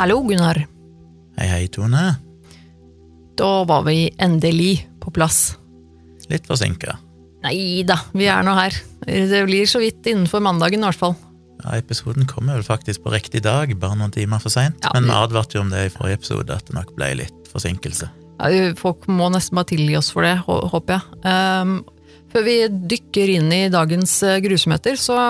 Hallo, Gunnar. Hei, hei, Tone. Da var vi endelig på plass. Litt forsinka. Nei da, vi er nå her. Det blir så vidt innenfor mandagen, i hvert fall. Ja, episoden kommer vel faktisk på riktig dag, bare noen timer for seint. Ja, men vi advarte jo om det i forrige episode, at det nok ble litt forsinkelse. Ja, folk må nesten bare tilgi oss for det, håper jeg. Um, før vi dykker inn i dagens eh, grusomheter, så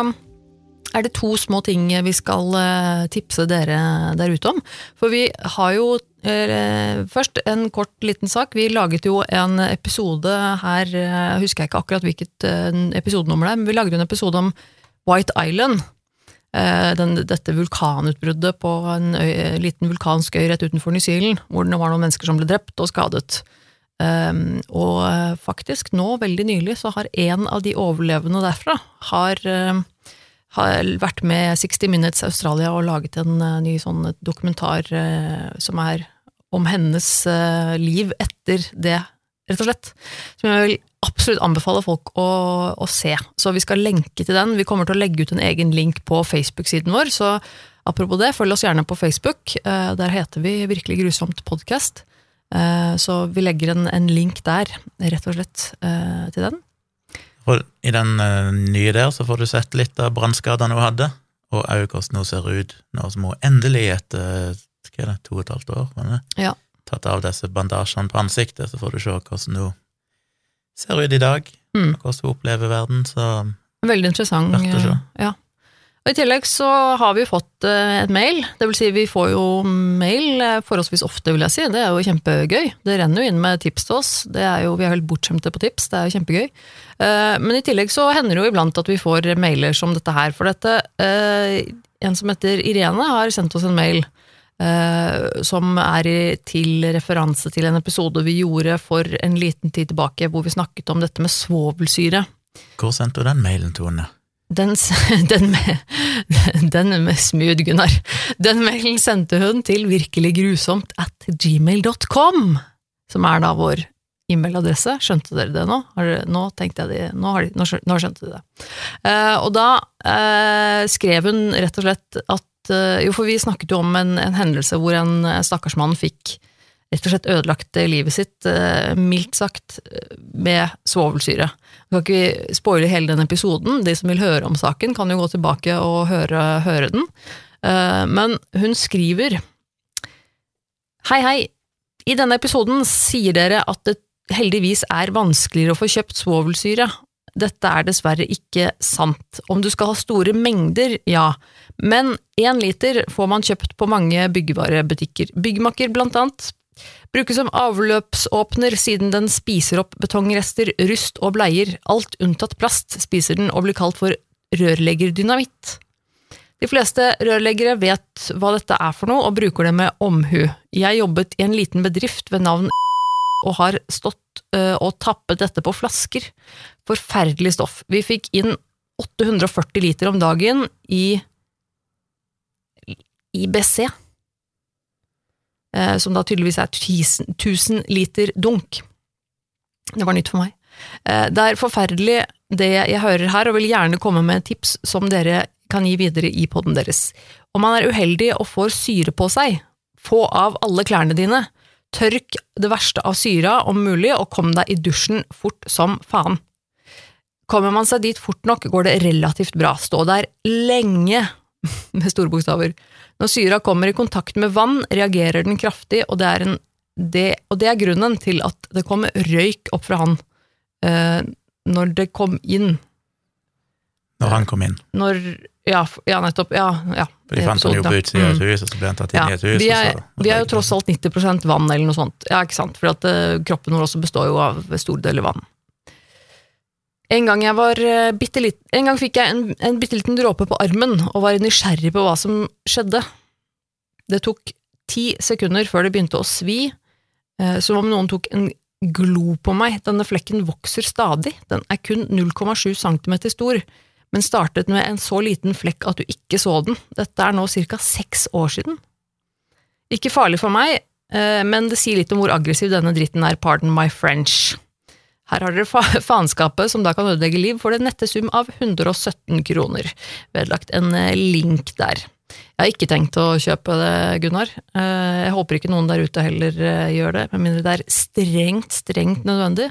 er det to små ting vi skal eh, tipse dere der ute om. For vi har jo eh, først en kort liten sak. Vi laget jo en episode her, jeg husker ikke akkurat hvilket eh, episodenummer det er, men vi lagde en episode om White Island. Eh, Den, dette vulkanutbruddet på en øy, liten vulkansk øy rett utenfor New Zealand, hvor det var noen mennesker som ble drept og skadet. Um, og eh, faktisk nå, veldig nylig, så har en av de overlevende derfra har, eh, har vært med 60 Minutes Australia og laget en eh, ny sånn dokumentar eh, som er om hennes eh, liv etter det, rett og slett. Som jeg vil absolutt anbefale folk å, å se. Så vi skal lenke til den. Vi kommer til å legge ut en egen link på Facebook-siden vår, så apropos det, følg oss gjerne på Facebook. Der heter vi Virkelig grusomt podkast. Så vi legger en, en link der, rett og slett, til den. For I den eh, nye der så får du sett litt av brannskadene hun hadde, og òg hvordan hun ser ut nå som hun endelig, etter hva er det, to og et halvt år, var det? Ja. tatt av disse bandasjene på ansiktet, så får du se hvordan hun ser ut i dag, Mm. og hvordan hun opplever verden. Så Veldig interessant. Eh, Ja. Og I tillegg så har vi fått eh, et mail. Vil si vi får jo mail eh, forholdsvis ofte, vil jeg si. Det er jo kjempegøy. Det renner jo inn med tips til oss. Det er jo, vi er helt bortskjemte på tips, det er jo kjempegøy. Eh, Men i tillegg så hender det jo iblant at vi får mailer som dette her. For dette En som heter Irene har sendt oss en mail. som er til referanse til en episode vi gjorde for en liten tid tilbake, hvor vi snakket om dette med svovelsyre. hvor sendte du den mailen, Tone? Den, den, med, den smooth, Gunnar. Den mailen sendte hun til virkeliggrusomt at gmail.com, som er da vår e-mailadresse. Skjønte dere det nå? Dere, nå tenkte jeg det, nå, de, nå, skjø- nå skjønte de det. Uh, og da uh, skrev hun rett og slett at uh, Jo, for vi snakket jo om en, en hendelse hvor en eh, stakkars mann fikk rett og slett ødelagt eh, livet sitt, eh, mildt sagt, eh, med svovelsyre. Vi kan ikke spoile hele den episoden. De som vil høre om saken, kan jo gå tilbake og høre, høre den. Men hun skriver Hei, hei. I denne episoden sier dere at det heldigvis er vanskeligere å få kjøpt svovelsyre. Dette er dessverre ikke sant. Om du skal ha store mengder, ja, men én liter får man kjøpt på mange byggevarebutikker. Byggmakker, blant annet. Brukes som avløpsåpner siden den spiser opp betongrester, rust og bleier. Alt unntatt plast spiser den og blir kalt for rørleggerdynamitt. De fleste rørleggere vet hva dette er for noe og bruker det med omhu. Jeg jobbet i en liten bedrift ved navn og har stått øh, og tappet dette på flasker. Forferdelig stoff. Vi fikk inn 840 liter om dagen i IBC, som da tydeligvis er 1000 1000 liter dunk. Det var nytt for meg. Eh, Det er forferdelig det jeg hører her, og vil gjerne komme med tips som dere kan gi videre i podden deres. Om man er uheldig og får syre på seg, få av alle klærne dine. Tørk det verste av syra om mulig, og kom deg i dusjen fort som faen. Kommer man seg dit fort nok, går det relativt bra. Stå der lenge, med store bokstaver. Når syra kommer i kontakt med vann, reagerer den kraftig, og det er, en, det, og det er grunnen til at det kom røyk opp fra han eh, når det kom inn. Når han kom inn. Når Ja, ja nettopp. Ja, ja. For de fant han jo på utsida av Mm. et hus, og så ble han tatt inn Ja, i et hus. vi, er, så- vi er jo tross alt 90% vann, eller noe sånt. Ja, ikke sant? For at uh, kroppen vår også består jo av stor del vann. En gang, var, eh, en gang fikk jeg en, en bitte liten dråpe på armen og var nysgjerrig på hva som skjedde. Det tok ti sekunder før det begynte å svi, eh, som om noen tok en glo på meg. Denne flekken vokser stadig. Den er kun 0,7 cm stor, men startet med en så liten flekk at du ikke så den. Dette er nå ca. seks år siden. Ikke farlig for meg, eh, men det sier litt om hvor aggressiv denne dritten er, pardon my French. Her har dere fa faenskapet som da kan ødelegge liv for den nette sum av 117 kroner. Vedlagt en eh, link der. Jeg har ikke tenkt å kjøpe det, Gunnar. Eh, Jeg håper ikke noen der ute heller eh, gjør det, med mindre det er strengt, strengt nødvendig.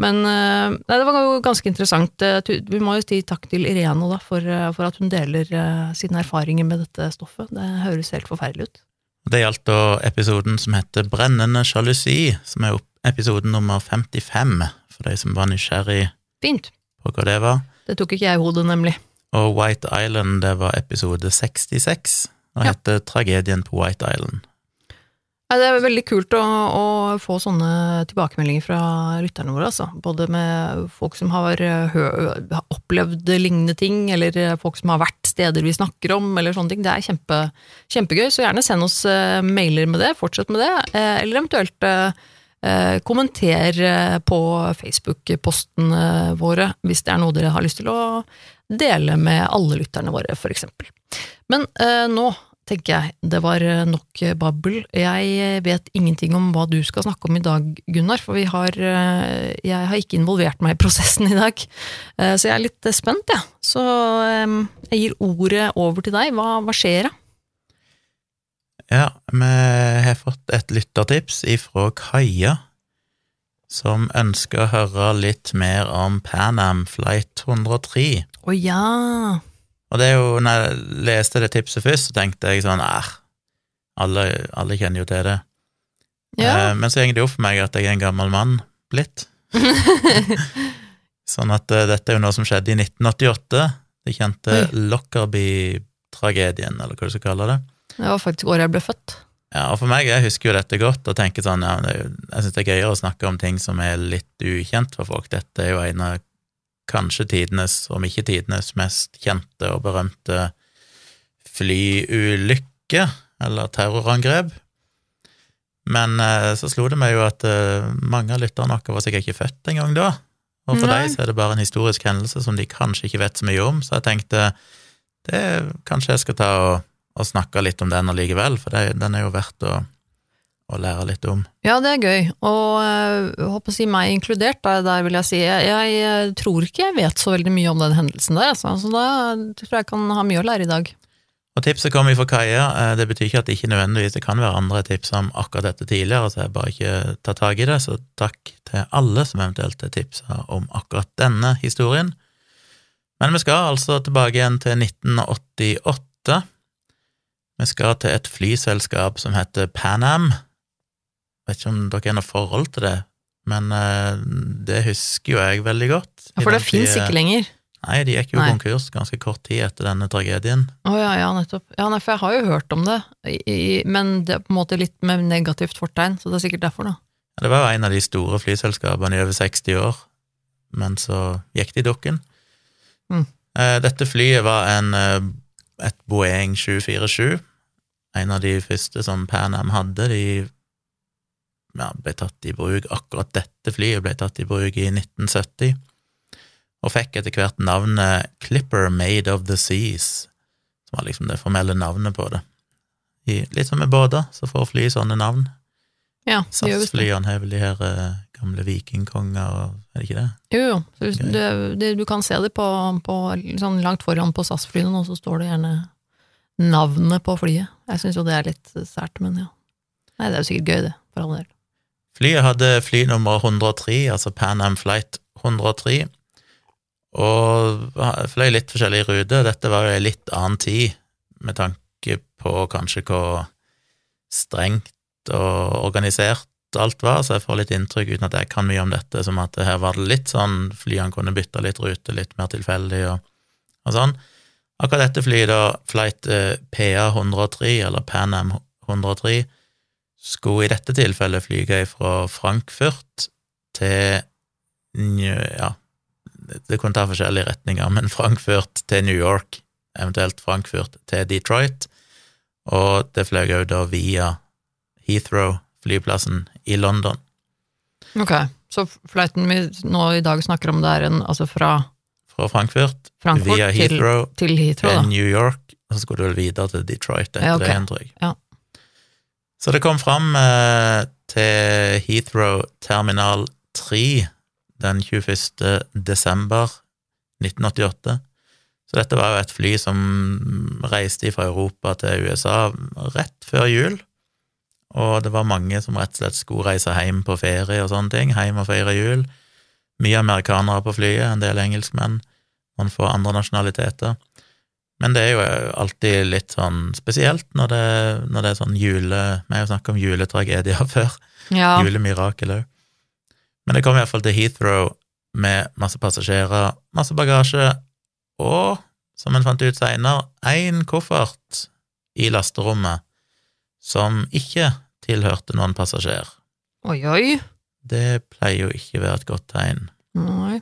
Men nei, det var jo ganske interessant. Vi må jo si takk til Irene da, for, for at hun deler sine erfaringer med dette stoffet. Det høres helt forferdelig ut. Det gjaldt da episoden som heter Brennende sjalusi, som er episode nummer 55, for de som var nysgjerrig Fint. på hva det var. Det tok ikke jeg i hodet, nemlig. Og White Island, det var episode 66, og Ja. heter Tragedien på White Island. Ja, det er veldig kult å, å få sånne tilbakemeldinger fra lytterne våre, altså. Både med folk som har, har opplevd lignende ting, eller folk som har vært steder vi snakker om, eller sånne ting. Det er kjempe, kjempegøy, så gjerne send oss eh, mailer med det, fortsett med det, eh, eller eventuelt eh, kommenter eh, på Facebook-postene våre, hvis det er noe dere har lyst til å dele med alle lytterne våre, eksempel. Men eh, nå tenker jeg. Det var eh, nok babbel. Jeg vet ingenting om hva du skal snakke om i dag, Gunnar, for har, eh, jeg har ikke involvert meg i prosessen i dag. Eh, Så jeg er litt eh, spent, jeg. Ja. Så eh, jeg gir ordet over til deg. Hva, hva skjer da? Ja, vi har fått et lyttertips ifra Kaja, som ønsker å høre litt mer om Pan Am Flight 103. Å ja! Og det er jo, når jeg leste det tipset først, så tenkte jeg sånn, Æh, alle, alle kjenner jo til det. ja. Eh, men så går det opp for meg at jeg er en gammel mann blitt. sånn at uh, dette er jo noe som skjedde i 1988. De kjente Oi. Lockerbie-tragedien, eller hva du skal kalle det. Det var faktisk året jeg ble født. Ja, og for meg, jeg husker jo dette godt, og tenker sånn, ja, det jeg synes det er gøyere å snakke om ting som er litt ukjent for folk. Dette er jo en av kanskje tidenes, om ikke tidenes, mest kjente og berømte flyulykke eller terrorangrep. Men eh, så slo det meg jo at eh, mange av lytterne våre var sikkert ikke født engang da. Og for Nei. dem så er det bare en historisk hendelse som de kanskje ikke vet så mye om, så jeg tenkte det, kanskje jeg skal ta og, og snakke litt om den allikevel, for det, den er jo verdt å, å lære litt om. Ja, det er gøy, og øh, jeg håper å si meg inkludert, der, der vil jeg si. Jeg, jeg øh, tror ikke jeg vet så veldig mye om den hendelsen der, altså. så da tror jeg jeg kan ha mye å lære i dag. Og tipset kommer fra Kaja. Eh, Det betyr ikke at det ikke nødvendigvis det kan være andre tips om akkurat dette tidligere, så jeg bare ikke tar tak i det, så takk til alle som eventuelt har tipsa om akkurat denne historien. Men vi skal altså tilbake igjen til 1988. Vi skal til et flyselskap som heter Pan Am. Vet ikke om dere har noe forhold til det, men eh, det husker jo jeg veldig godt. Ja, for det fins ikke lenger. Nei, de gikk jo Nei. konkurs ganske kort tid etter denne tragedien. Å ja, ja, nettopp. Ja, nei, for jeg har jo hørt om det, i, i- men det er på en måte litt med negativt fortegn, så det er sikkert derfor, da. Ja, Det var jo en av de store flyselskapene i over 60 år, men så gikk de dukken. Mm. Eh, Dette flyet var en, eh, et Boeing 747, en av de første som Pan Am hadde. De ja, ble tatt i bruk, akkurat dette flyet ble tatt i bruk i 1970, og fikk etter hvert navnet Clipper Made of the Seas, som var liksom det formelle navnet på det. I, litt som med båter, så får fly sånne navn. Ja. SAS-flyene har vel de her eh, gamle vikingkonger, og er det ikke det? Jo, jo. Det, det, du kan se det på, på sånn langt foran på SAS-flyene og så står det gjerne navnet på flyet. Jeg syns jo det er litt sært, men ja. Nei, det er jo sikkert gøy, det, for all del. Flyet hadde flynummer 103, altså Pan Am Flight 103, og fløy litt forskjellige ruter. Dette var jo ei litt annen tid, med tanke på kanskje hvor strengt og organisert alt var, så jeg får litt inntrykk, uten at jeg kan mye om dette, som at her var det litt sånn flyene kunne bytte litt rute, litt mer tilfeldig og, og sånn. Akkurat dette flyet, da, flight eh, PA 103, eller Pan Am 103, skulle i dette tilfellet flyge fra Frankfurt til ja, det kunne ta forskjellige retninger, men Frankfurt til New York, eventuelt Frankfurt til Detroit, og det fløy òg da via Heathrow, flyplassen i London. Ok, så flighten vi nå i dag snakker om, det er en, altså fra Fra Frankfurt, Frankfurt via Heathrow til Heathrow, til da. New York, og så skulle du vel videre til Detroit etter Ja, okay. det tror jeg. Ja. Så det kom fram eh, til Heathrow terminal 3 den 21. desember 1988. Så dette var jo et fly som reiste fra Europa til USA rett før jul, og det var mange som rett og slett skulle reise hjem på ferie og sånne ting, hjem og feire jul. Mye amerikanere på flyet, en del engelskmenn, man får andre nasjonaliteter. Men det er jo alltid litt sånn spesielt når det, når det er sånn jule... Vi har jo snakket om juletragedier før. Ja. Julemirakel òg. Men det kom iallfall til Heathrow med masse passasjerer, masse bagasje, og, som en fant ut seinere, én koffert i lasterommet som ikke tilhørte noen passasjer. Oi, oi. Det pleier jo ikke å være et godt tegn. Nei.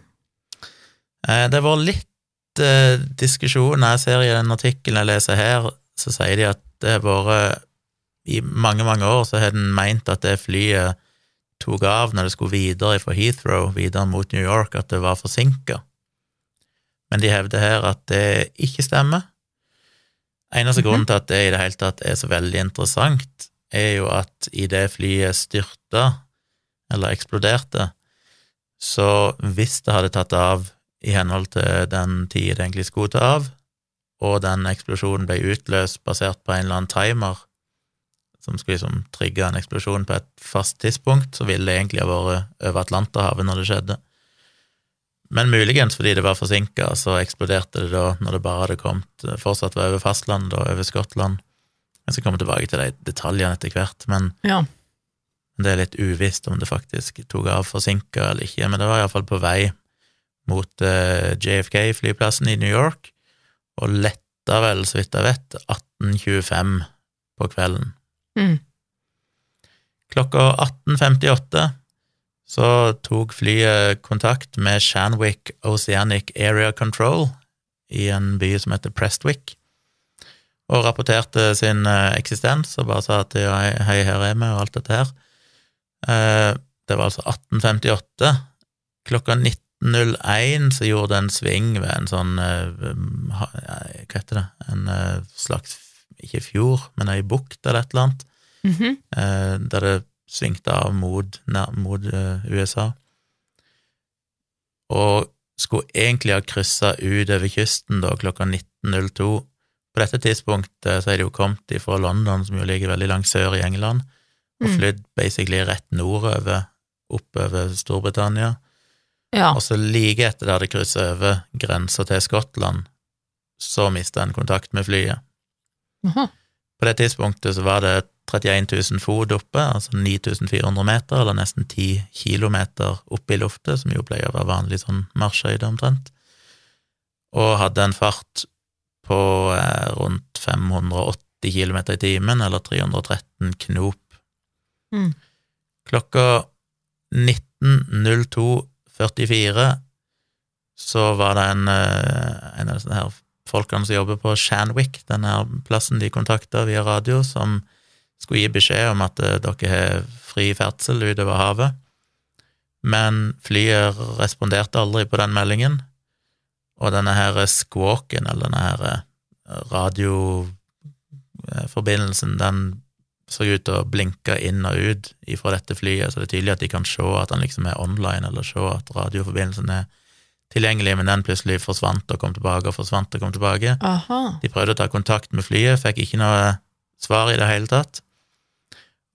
Eh, Det var litt eh, diskusjon jeg ser i den artikkelen jeg leser her, så sier de at det har vært I mange, mange år så har den meint at det flyet tok av når det skulle videre fra Heathrow, videre mot New York, at det var forsinka. Men de hevder her at det ikke stemmer. Eneste grunnen til at det i det hele tatt er så veldig interessant, er jo at i det flyet styrta, eller eksploderte, så hvis det hadde tatt av i henhold til den tid det egentlig skulle ta av, og den eksplosjonen ble utløst basert på en eller annen timer som skulle liksom trigge en eksplosjon på et fast tidspunkt, så ville det egentlig ha vært over Atlanterhavet når det skjedde. Men muligens fordi det var forsinka, så eksploderte det da når det bare hadde kommet fortsatt var over fastlandet og over Skottland. Jeg skal komme tilbake til de detaljene etter hvert, men Ja. det er litt uvisst om det faktisk tok av forsinka eller ikke, men det var iallfall på vei mot eh, JFK-flyplassen i New York, og letta vel, så vidt jeg vet, 18.25 på kvelden. Mm. Klokka 18.58 så tok flyet kontakt med Shanwick Oceanic Area Control i en by som heter Prestwick, og rapporterte sin eh, eksistens og bare sa at hei, her er vi, og alt dette her. Eh, Det var altså 1858. Klokka 19.01 så gjorde det en sving ved en sånn eh, eh, Hva heter det? En eh, slags, ikke fjord, men ei bukt eller et eller annet Mhm. eh, der det svingte av mot, mot USA. Og skulle egentlig ha kryssa ut over kysten da klokka 19.02. På dette tidspunktet så er det jo kommet fra London, som jo ligger veldig langt sør i England, og Mm. flydd basically rett nordover, oppover Storbritannia. Ja. Og så like etter det hadde krysset over grensa til Skottland, så mista en kontakt med flyet. Aha. På det tidspunktet så var det 31 000 fot oppe, altså 9400 meter, eller nesten 10 kilometer oppe i luftet, som jo pleier å være vanlig sånn marsjhøyde omtrent, og hadde en fart på eh, rundt 580 km i timen, eller 313 knop. Mm. Klokka 19.02,44 så var det en, eh, en av disse folkene som jobber på Shanwick, den her plassen de kontakta via radio, som skulle gi beskjed om at eh, dere har fri ferdsel utover havet. Men flyet responderte aldri på den meldingen, og denne her squawken, eller denne her eh, radioforbindelsen, den så ut til å blinke inn og ut fra dette flyet, så det er tydelig at de kan se at den liksom er online, eller se at radioforbindelsen er tilgjengelig, men den plutselig forsvant og kom tilbake og forsvant og kom tilbake. Aha. De prøvde å ta kontakt med flyet, fikk ikke noe svar i det hele tatt.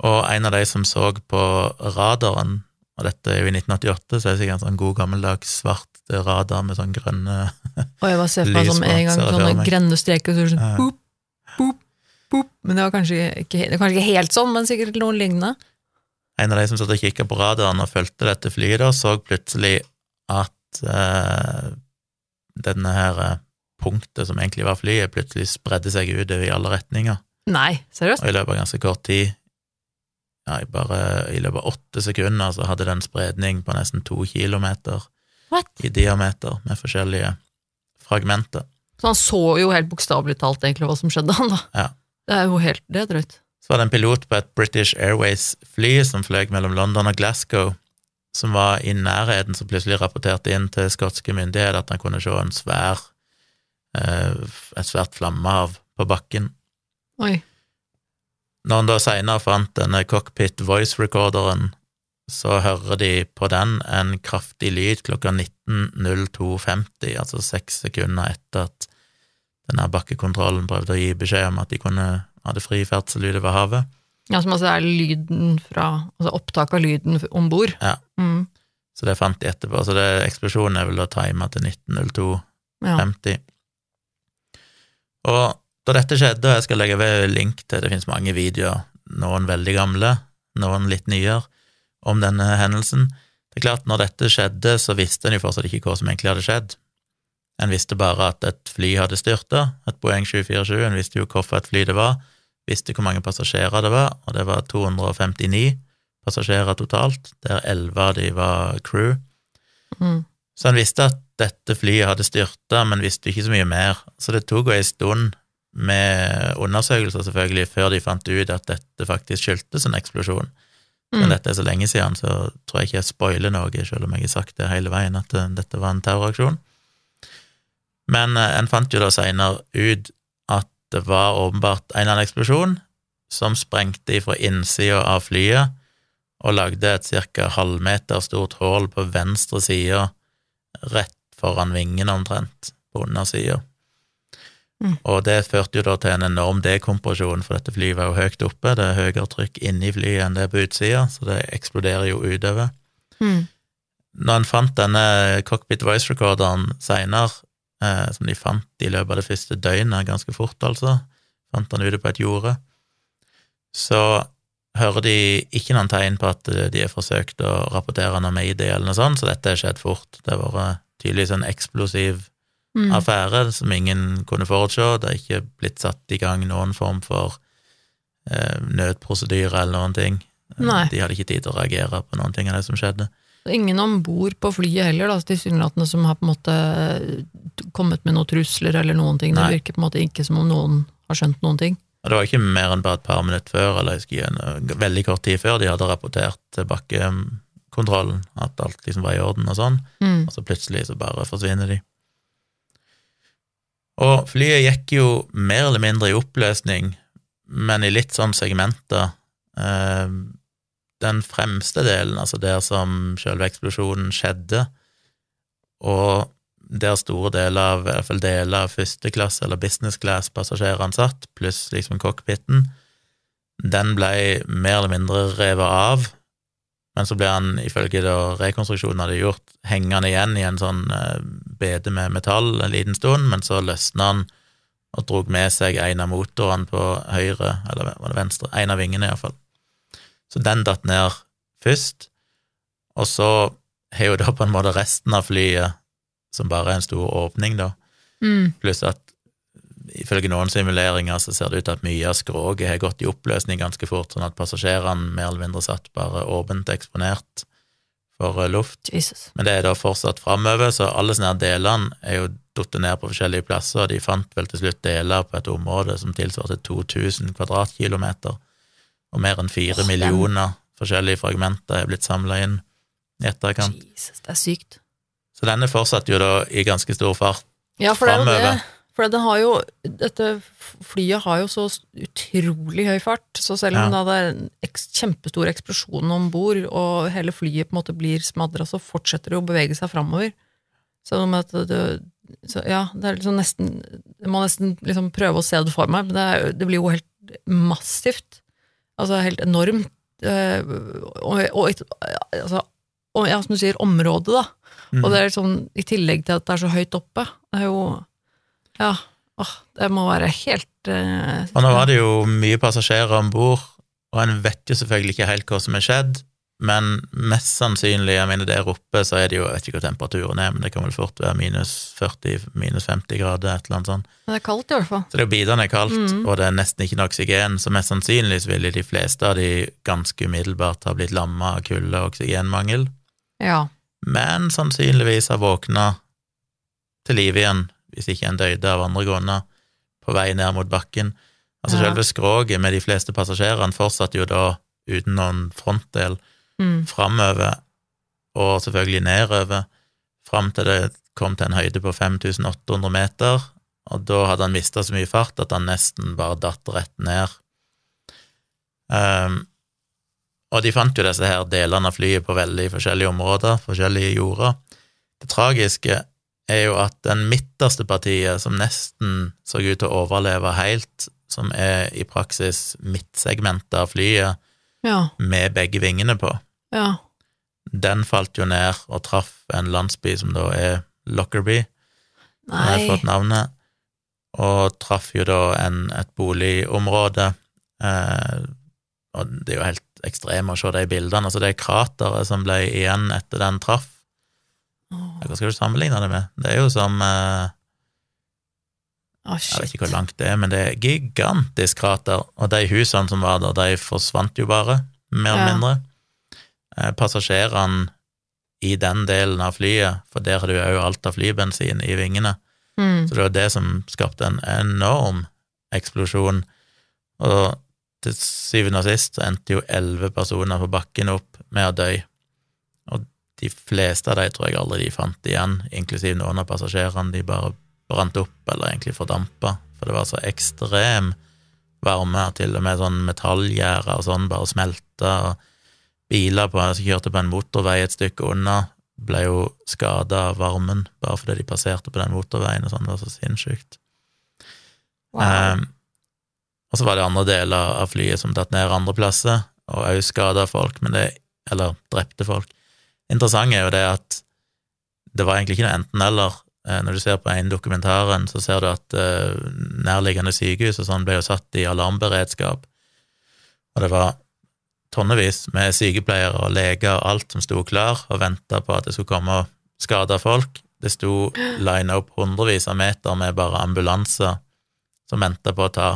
Og en av de som så på radaren, og dette er jo i 1988, så er det sikkert en sånn god gammeldags svart radar med sånn grønne Og jeg bare ser for meg Lys som en gang sånne grønne streker, så er det sånn boop, boop, boop. Men det var kanskje ikke, det var kanskje ikke helt sånn, men sikkert noe lignende. En av de som satt og kikka på radaren og fulgte dette flyet, da, så plutselig at eh, denne her eh, punktet som egentlig var flyet, plutselig spredde seg utover i alle retninger. Nei, seriøst? Og i løpet av ganske kort tid, ja, i bare i løpet av åtte sekunder, så hadde det en spredning på nesten to kilometer What? i diameter, med forskjellige fragmenter. Så han så jo helt bokstavelig talt egentlig hva som skjedde, han da. Ja. Det er jo helt, det er drøyt. Så var det en pilot på et British Airways-fly som fløy mellom London og Glasgow, som var i nærheten, som plutselig rapporterte inn til skotske myndigheter at han kunne se en svær, eh, et svært flammehav på bakken. Oi. Når han da senere fant denne cockpit voice recorderen, så hører de på den en kraftig lyd klokka 19.02,50, altså seks sekunder etter at denne bakkekontrollen prøvde å gi beskjed om at de kunne hadde fri ferdsel utover havet. Ja, som altså er lyden fra Altså opptak av lyden om bord. Ja. Mm. Så det fant de etterpå. Så det, eksplosjonen er vel da tima til 1902-50. Ja. Og da dette skjedde, og jeg skal legge ved link til, det finnes mange videoer, noen veldig gamle, noen litt nyere, om denne hendelsen. Det er klart, når dette skjedde, så visste en jo fortsatt ikke hva som egentlig hadde skjedd. En visste bare at et fly hadde styrta, et Boeing 747, en visste jo hvorfor et fly det var, visste hvor mange passasjerer det var, og det var 259 passasjerer totalt, der elleve av de var crew. Mm. Så en visste at dette flyet hadde styrta, men visste ikke så mye mer. Så det tok jo ei stund med undersøkelser, selvfølgelig, før de fant ut at dette faktisk skyldtes en eksplosjon. Men Mm. dette er så lenge siden, så tror jeg ikke jeg spoiler noe, selv om jeg har sagt det hele veien, at eh, dette var en terroraksjon. Men eh, en fant jo da seinere ut at det var åpenbart en eller annen eksplosjon som sprengte ifra innsida av flyet og lagde et ca. halvmeter stort hull på venstre side, rett foran vingen omtrent, på undersida. Mm. Og det førte jo da til en enorm dekompresjon, for dette flyet var jo høyt oppe, det er høyere trykk inni flyet enn det er på utsida, så det eksploderer jo utover. Mm. Når en fant denne cockpit voice recorderen seinere, eh, som de fant i løpet av det første døgnet, ganske fort altså, fant han ute på et jorde, så hører de ikke noen tegn på at de har forsøkt å rapportere noe mayday eller noe sånt, så dette har skjedd fort. Det har vært tydeligvis en eksplosiv Mm. affære som ingen kunne forutse. Det har ikke blitt satt i gang noen form for eh, nødprosedyre eller noen ting. Eh, Nei. De hadde ikke tid til å reagere på noen ting av det som skjedde. Ingen om bord på flyet heller, da, tilsynelatende, som har på en måte kommet med noen trusler eller noen ting. Det virker på en måte ikke som om noen har skjønt noen ting. Og det var ikke mer enn bare et par minutter før, eller jeg husker eh, veldig kort tid før, de hadde rapportert til bakkekontrollen at alt liksom var i orden og sånn, Mm. og så plutselig så bare forsvinner de. Og flyet gikk jo mer eller mindre i oppløsning, men i litt sånn segmenter. Eh, Den fremste delen, altså der som selve eksplosjonen skjedde, og der store deler av, i hvert fall deler av første klasse eller business class-passasjerene satt, pluss liksom cockpiten, den ble mer eller mindre revet av, men så ble han, ifølge da rekonstruksjonen hadde gjort, hengende igjen i en sånn eh, bede med metall en liten stund, men så løsna han og drog med seg en av motorene på høyre, eller var det venstre, en av vingene iallfall. Så den datt ned først, og så har jo da på en måte resten av flyet, som bare er en stor åpning, da, Mm. pluss at ifølge noen simuleringer så ser det ut til at mye av skroget har gått i oppløsning ganske fort, sånn at passasjerene mer eller mindre satt bare åpent eksponert for eh, luft. Jesus. Men det er da fortsatt framover, så alle sånne delene er jo datt ned på forskjellige plasser, de fant vel til slutt deler på et område som tilsvarte 2000 kvadratkilometer, og mer enn fire den- millioner forskjellige fragmenter er blitt samla inn i etterkant. Jesus, det er sykt. Så denne fortsatte jo da i ganske stor fart. Ja, for er Framover. det. For det har jo, dette flyet har jo så utrolig høy fart, så selv om Ja. det er en eks, kjempestor eksplosjon om bord, og hele flyet på en måte blir smadra, så fortsetter det å bevege seg framover. Så, det, så ja, det er liksom nesten Jeg må nesten liksom prøve å se det for meg, men det, det blir jo helt massivt. Altså helt enormt. eh, Og, og, altså, og ja, som du sier, området, da. Mm. Og det er sånn, i tillegg til at det er så høyt oppe, det er jo Ja, åh, det må være helt eh, Og nå var det jo mye passasjerer om bord, og en vet jo selvfølgelig ikke helt hva som er skjedd, men mest sannsynlig, jeg mener der oppe, så er det jo, jeg vet ikke hva temperaturen er, men det kan vel fort være minus 40, minus 50 grader, et eller annet sånt. Men det er kaldt, i hvert fall. Så det er bitende kaldt, mm. og det er nesten ikke noe oksygen, så mest sannsynlig ville de fleste av de ganske umiddelbart ha blitt lamma av kulde og oksygenmangel, Ja. men sannsynligvis ha våkna til liv igjen, hvis ikke en døde av andre grunner, på vei ned mot bakken. Altså Ja. selve skroget med de fleste passasjerene fortsatte jo da uten noen frontdel Mm. framover, og selvfølgelig nedover, fram til det kom til en høyde på 5800 meter, og da hadde han mista så mye fart at han nesten bare datt rett ned. Um, og de fant jo disse her delene av flyet på veldig forskjellige områder, forskjellige jorder. Det tragiske er jo at den midterste partiet, som nesten så ut til å overleve helt, som er i praksis midtsegmentet av flyet Ja. med begge vingene på, Ja. den falt jo ned og traff en landsby som da er Lockerbie, som har fått navnet, og traff jo da en, et boligområde. Eh, og det er jo helt ekstremt å se de bildene. Altså det krateret som ble igjen etter den traff, hva skal du sammenligne det med? Det er jo som eh, ah, Jeg vet ikke hvor langt det er, men det er gigantisk krater, og de husene som var der, de forsvant jo bare, mer eller Ja. mindre. Eh, passasjerene i den delen av flyet, for der har du jo alt av flybensin i vingene, Mm. så det var det som skapte en enorm eksplosjon, og til syvende og sist så endte jo elleve personer på bakken opp med å dø, og de fleste av de tror jeg aldri de fant igjen, inklusiv noen av passasjerene, de bare brant opp, eller egentlig fordampa, for det var så ekstrem varme, at til og med sånn metallgjerder og sånn bare smelta, og biler på, som kjørte på en motorvei et stykke unna, ble jo skada av varmen, bare fordi de passerte på den motorveien, og sånn, det var så sinnssykt. Wow. Um, og så var det andre deler av flyet som datt ned andre plasser, og òg skada folk, men det, eller drepte folk. Interessant er jo det at det var egentlig ikke noe enten-eller. Eh, Når du ser på en dokumentaren, så ser du at eh, nærliggende sykehus og sånn ble jo satt i alarmberedskap, og det var tonnevis med sykepleiere og leger og alt som sto klar og venta på at det skulle komme skada folk. Det sto lina opp hundrevis av meter med bare ambulanser som venta på å ta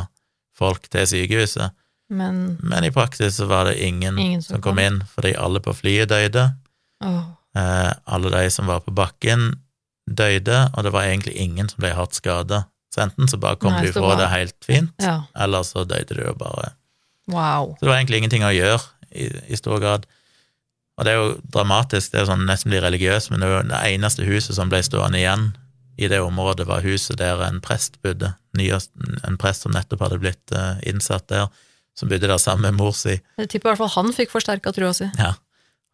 folk til sykehuset, Men men i praksis så var det ingen, Ingen som kom. inn, fordi alle på flyet døde. Oh. Eh, alle de som var på bakken, døde, og det var egentlig ingen som ble hardt skada. Så enten så bare kom Nei, du fra det helt fint, ja. eller så døde du jo bare. Wow. Så det var egentlig ingenting å gjøre i, i stor grad. Og det er jo dramatisk, det er sånn nesten blir religiøst, men det, det eneste huset som ble stående igjen i det området, var huset der en prest bodde. En prest som nettopp hadde blitt eh, innsatt der, som bodde der sammen med mor si. Jeg tipper i hvert fall han fikk forsterka trua si. Ja.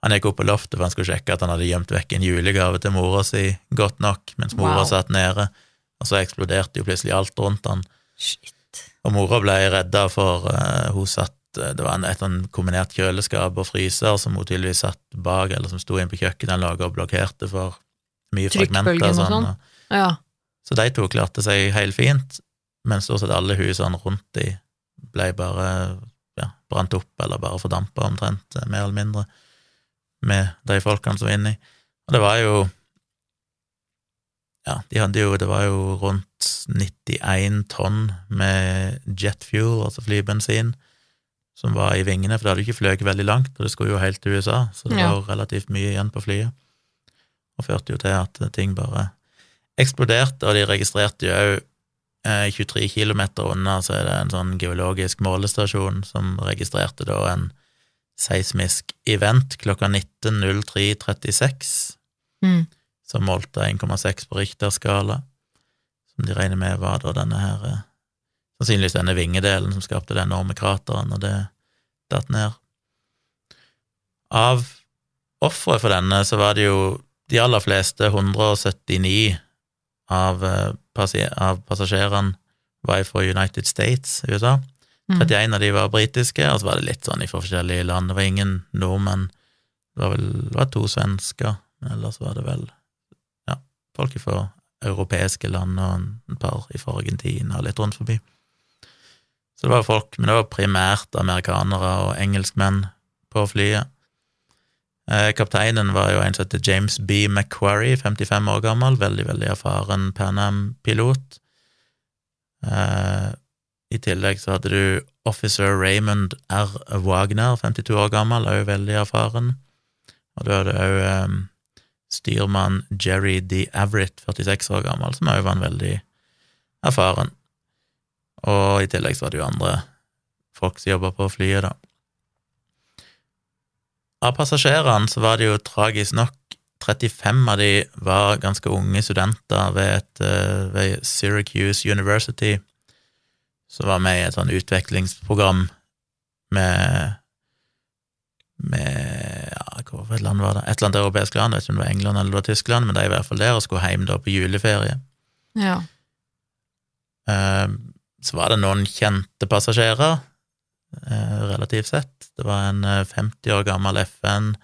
Han gikk opp på loftet for han skulle sjekke at han hadde gjemt vekk en julegave til mora si godt nok, mens mora Wow. satt nede, og så eksploderte jo plutselig alt rundt han. Shit. Og mora ble redda for uh, hun satt eh, Det var en, et sånn kombinert kjøleskap og fryser som hun tydeligvis satt bak, eller som sto inne på kjøkkenet og blokkerte for mye fragmenter. Og Sånn, sånn. og- Ja. så de to klarte seg helt fint, men stort sett alle husene rundt de ble bare ja, brant opp, eller bare fordampa omtrent, eh, mer eller mindre, med de folkene som var inni. Og det var jo Ja, de hadde jo Det var jo rundt 91 tonn med jet fuel, altså flybensin, som var i vingene, for det hadde ikke fløyet veldig langt, og det skulle jo helt til USA, så det Ja. var relativt mye igjen på flyet, og førte jo til at ting bare eksploderte, og de registrerte jo òg eh, 23 km unna, så er det en sånn geologisk målestasjon som registrerte da en seismisk event klokka 19.03.36, Mm. som målte 1,6 på Richter-skala, som de regner med var da denne her eh, Sannsynligvis denne vingedelen som skapte den enorme krateren, og det datt ned. Av ofre for denne så var det jo de aller fleste, 179 av, eh, av passasjerene, var fra United States, USA. Mm. 31 av de var britiske, og så var det litt sånn fra forskjellige land. Det var ingen nordmenn. Det var vel det var to svensker, men ellers var det vel ja, folk fra europeiske land og et par fra Argentina og litt rundt forbi. Så det var folk, men det var primært amerikanere og engelskmenn på flyet. Eh, Kapteinen var jo en som heter James B. McQuarrie, 55 år gammel, veldig, veldig erfaren Pan Am-pilot. Eh, I tillegg så hadde du officer Raymond R. Wagner, 52 år gammel, òg veldig erfaren. Og du hadde òg um, styrmann Jerry D. Averitt, 46 år gammel, som òg var en veldig erfaren. Og i tillegg så var det jo andre folk som jobba på flyet, da. Av passasjerene så var det jo tragisk nok 35 av de var ganske unge studenter ved, et, eh, ved Syracuse University, som var med i et sånn utvekslingsprogram med med ja, hva for et land var det? Et eller annet europeisk land, jeg vet ikke om det var England eller det var Tyskland, men de er i hvert fall der og skulle hjem da på juleferie. Ja. Eh, så var det noen kjente passasjerer, eh, relativt sett. Det var en eh, 50 år gammel FN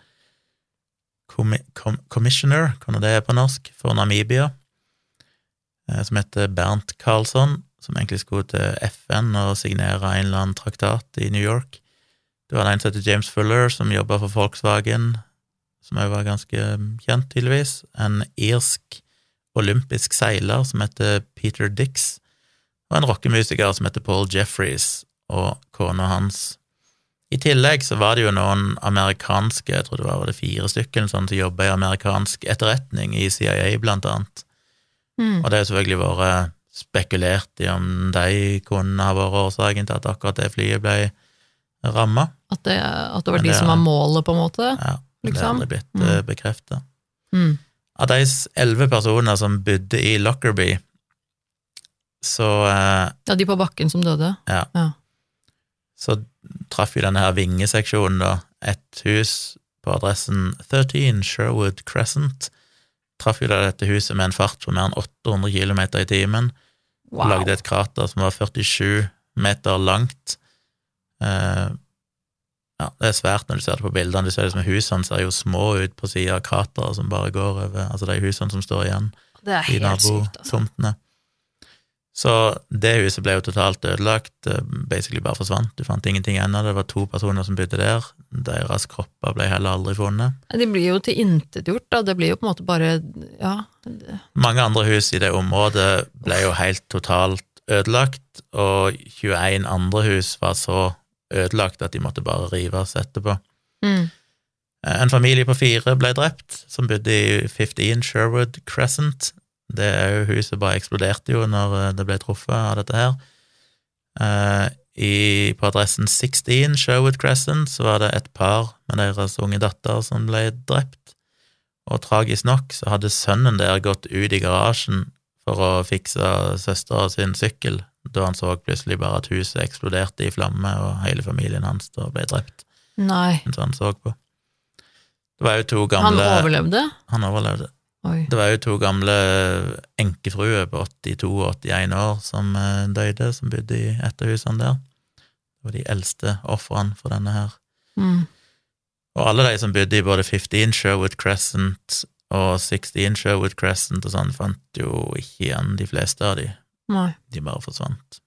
commi com commissioner, hva det er på norsk, for Namibia, eh, som heter Bernt Karlsson, som egentlig skulle til FN og signere en eller annen traktat i New York. Det var en som het James Fuller, som jobba for Volkswagen, som òg var ganske kjent, tydeligvis. En irsk olympisk seiler som heter Peter Dix, og en rockemusiker som heter Paul Jeffries, og kona hans. I tillegg så var det jo noen amerikanske, jeg tror det var, var det fire stykker, sånn, som jobba i amerikansk etterretning, i CIA blant annet. Mm. Og det har selvfølgelig vært spekulert i om de kunne ha vært årsaken til at akkurat det flyet ble ramma. At, det, at det var de det som var målet, på en måte? Ja, det Liksom. er aldri blitt Mm. mm. bekrefta. Mm. Av de elleve personene som bodde i Lockerbie, så eh, Ja, de på bakken som døde? Ja. Ja. Så traff jo denne her vingeseksjonen, da, et hus på adressen 13 Sherwood Crescent. Traff jo da dette huset med en fart på mer enn 800 km i timen. Wow. Lagde et krater som var 47 meter langt. Uh, ja, det er svært når du ser det på bildene. Du ser det som husene ser jo små ut på sida av krateret som bare går over Altså de husene som står igjen Det er helt sykt, altså. Så det huset ble jo totalt ødelagt, eh, basically bare forsvant. Du fant ingenting ennå. Det var to personer som bodde der. Deres kropper ble heller aldri funnet. De blir jo tilintetgjort, da. Det blir jo på en måte bare Ja. Mange andre hus i det området ble jo helt totalt ødelagt, og 21 andre hus var så ødelagt at de måtte bare rives etterpå. Mm. En familie på fire ble drept, som bodde i 15 Sherwood Crescent. Det er jo Huset bare eksploderte jo når eh, det ble truffet av dette her. Eh, i, på adressen 16 Sherwood Crescent så var det et par med deres unge datter som ble drept. Og tragisk nok så hadde sønnen der gått ut i garasjen for å fikse søstera sin sykkel, da han så plutselig bare at huset eksploderte i flamme, og hele familien hans da ble drept Nei. mens han så på. Det var jo to Han overlevde? Han overlevde. Oi. Det var jo to gamle enkefruer på 82 og 81 år som eh, døde, som bodde i et av husene der. Det var de eldste ofrene for denne her. Mm. Og alle de som bodde i både 15 Sherwood Crescent og 16 Sherwood Crescent og sånn, fant jo ikke igjen de fleste av de. Nei. De bare forsvant.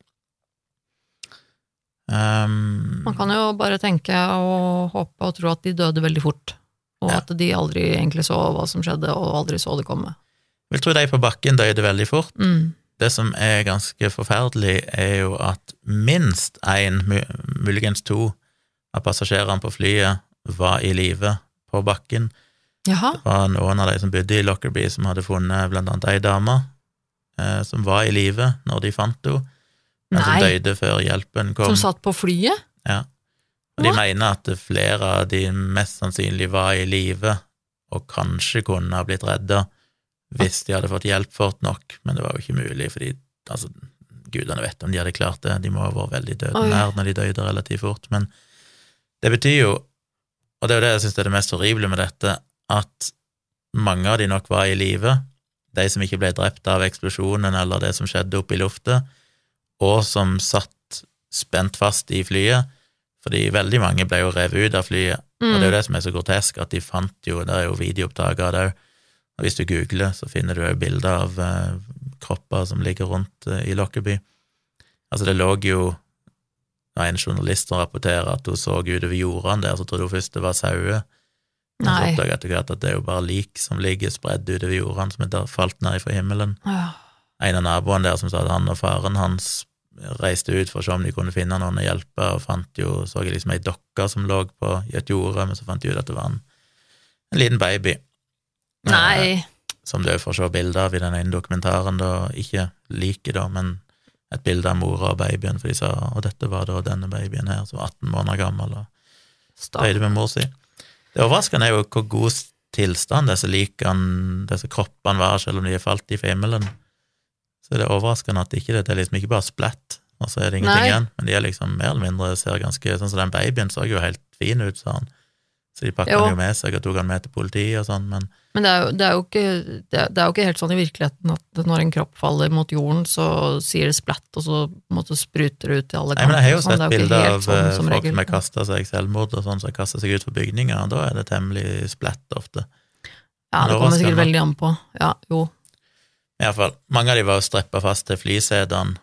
Um, Man kan jo bare tenke og håpe og tro at de døde veldig fort, og Ja. at de aldri egentlig så hva som skjedde, og aldri så det komme. vil tro de på bakken døde veldig fort. Mm. Det som er ganske forferdelig, er jo at minst én, muligens to, av passasjerene på flyet var i live på bakken. Jaha. Det var noen av de som bodde i Lockerbie, som hadde funnet blant annet ei dame eh, som var i live når de fant henne, men som døde før hjelpen kom. Som satt på flyet? Ja. De What? mener at flere av de mest sannsynlig var i live, og kanskje kunne ha blitt redda hvis de hadde fått hjelp fort nok, men det var jo ikke mulig, fordi altså, gudene vet om de hadde klart det, de må ha vært veldig døde nær når de døde relativt fort, men det betyr jo, og det er jo det jeg synes er det mest horrible med dette, at mange av de nok var i live, de som ikke ble drept av eksplosjonen eller det som skjedde oppe i luftet, og som satt spent fast i flyet, fordi veldig mange ble jo revet ut av flyet, og det er jo Mm. det som er så grotesk, at de fant jo, det er jo videoopptak av det òg, og hvis du googler, så finner du jo bilder av eh, kropper som ligger rundt eh, i Lockerbie. Altså, det lå jo en journalist som rapporterer at hun så utover jordene der, så trodde hun først det var sauer. Men så Nei. oppdaget jeg etter hvert at det er jo bare lik som ligger spredd utover jordene, som er falt ned fra himmelen. Ja. En av naboene der som sa at han og faren hans reiste ut for å se om de kunne finne noen å hjelpe, og fant jo, så jeg liksom ei dokke som lå på i et jorde, men så fant de ut at det var en, en liten baby. Eh, Nei. som du får se bilder av i den ene dokumentaren, da ikke like, da, men et bilde av mora og babyen, for de sa og dette var da denne babyen her, som var 18 måneder gammel, og døde med mor si. Det overraskende er jo hvor god tilstand disse likene, disse kroppene var, selv om de er falt i himmelen. Så det er overraskende at ikke det, det er liksom ikke bare splatt, og så er det ingenting Nei. igjen, men de er liksom mer eller mindre ser ganske Sånn som den babyen så jo helt fin ut, sa han. Så de pakka den han jo med seg og tok han med til politiet og sånn, men Men det er, jo, det, er ikke, det, er, det jo ikke helt sånn i virkeligheten at når en kropp faller mot jorden, så sier det splatt, og så måtte spruter det ut i alle Nei, men jeg har jo sett sånn. Det er bilder av sånn eh, som folk regel. som har kasta seg selvmord og sånn, som har kasta seg ut for bygninger, og da er det temmelig splatt ofte. Ja, det kommer sikkert veldig an på. Ja, jo. Iallfall. Mange av de var jo streppa fast til flysetene,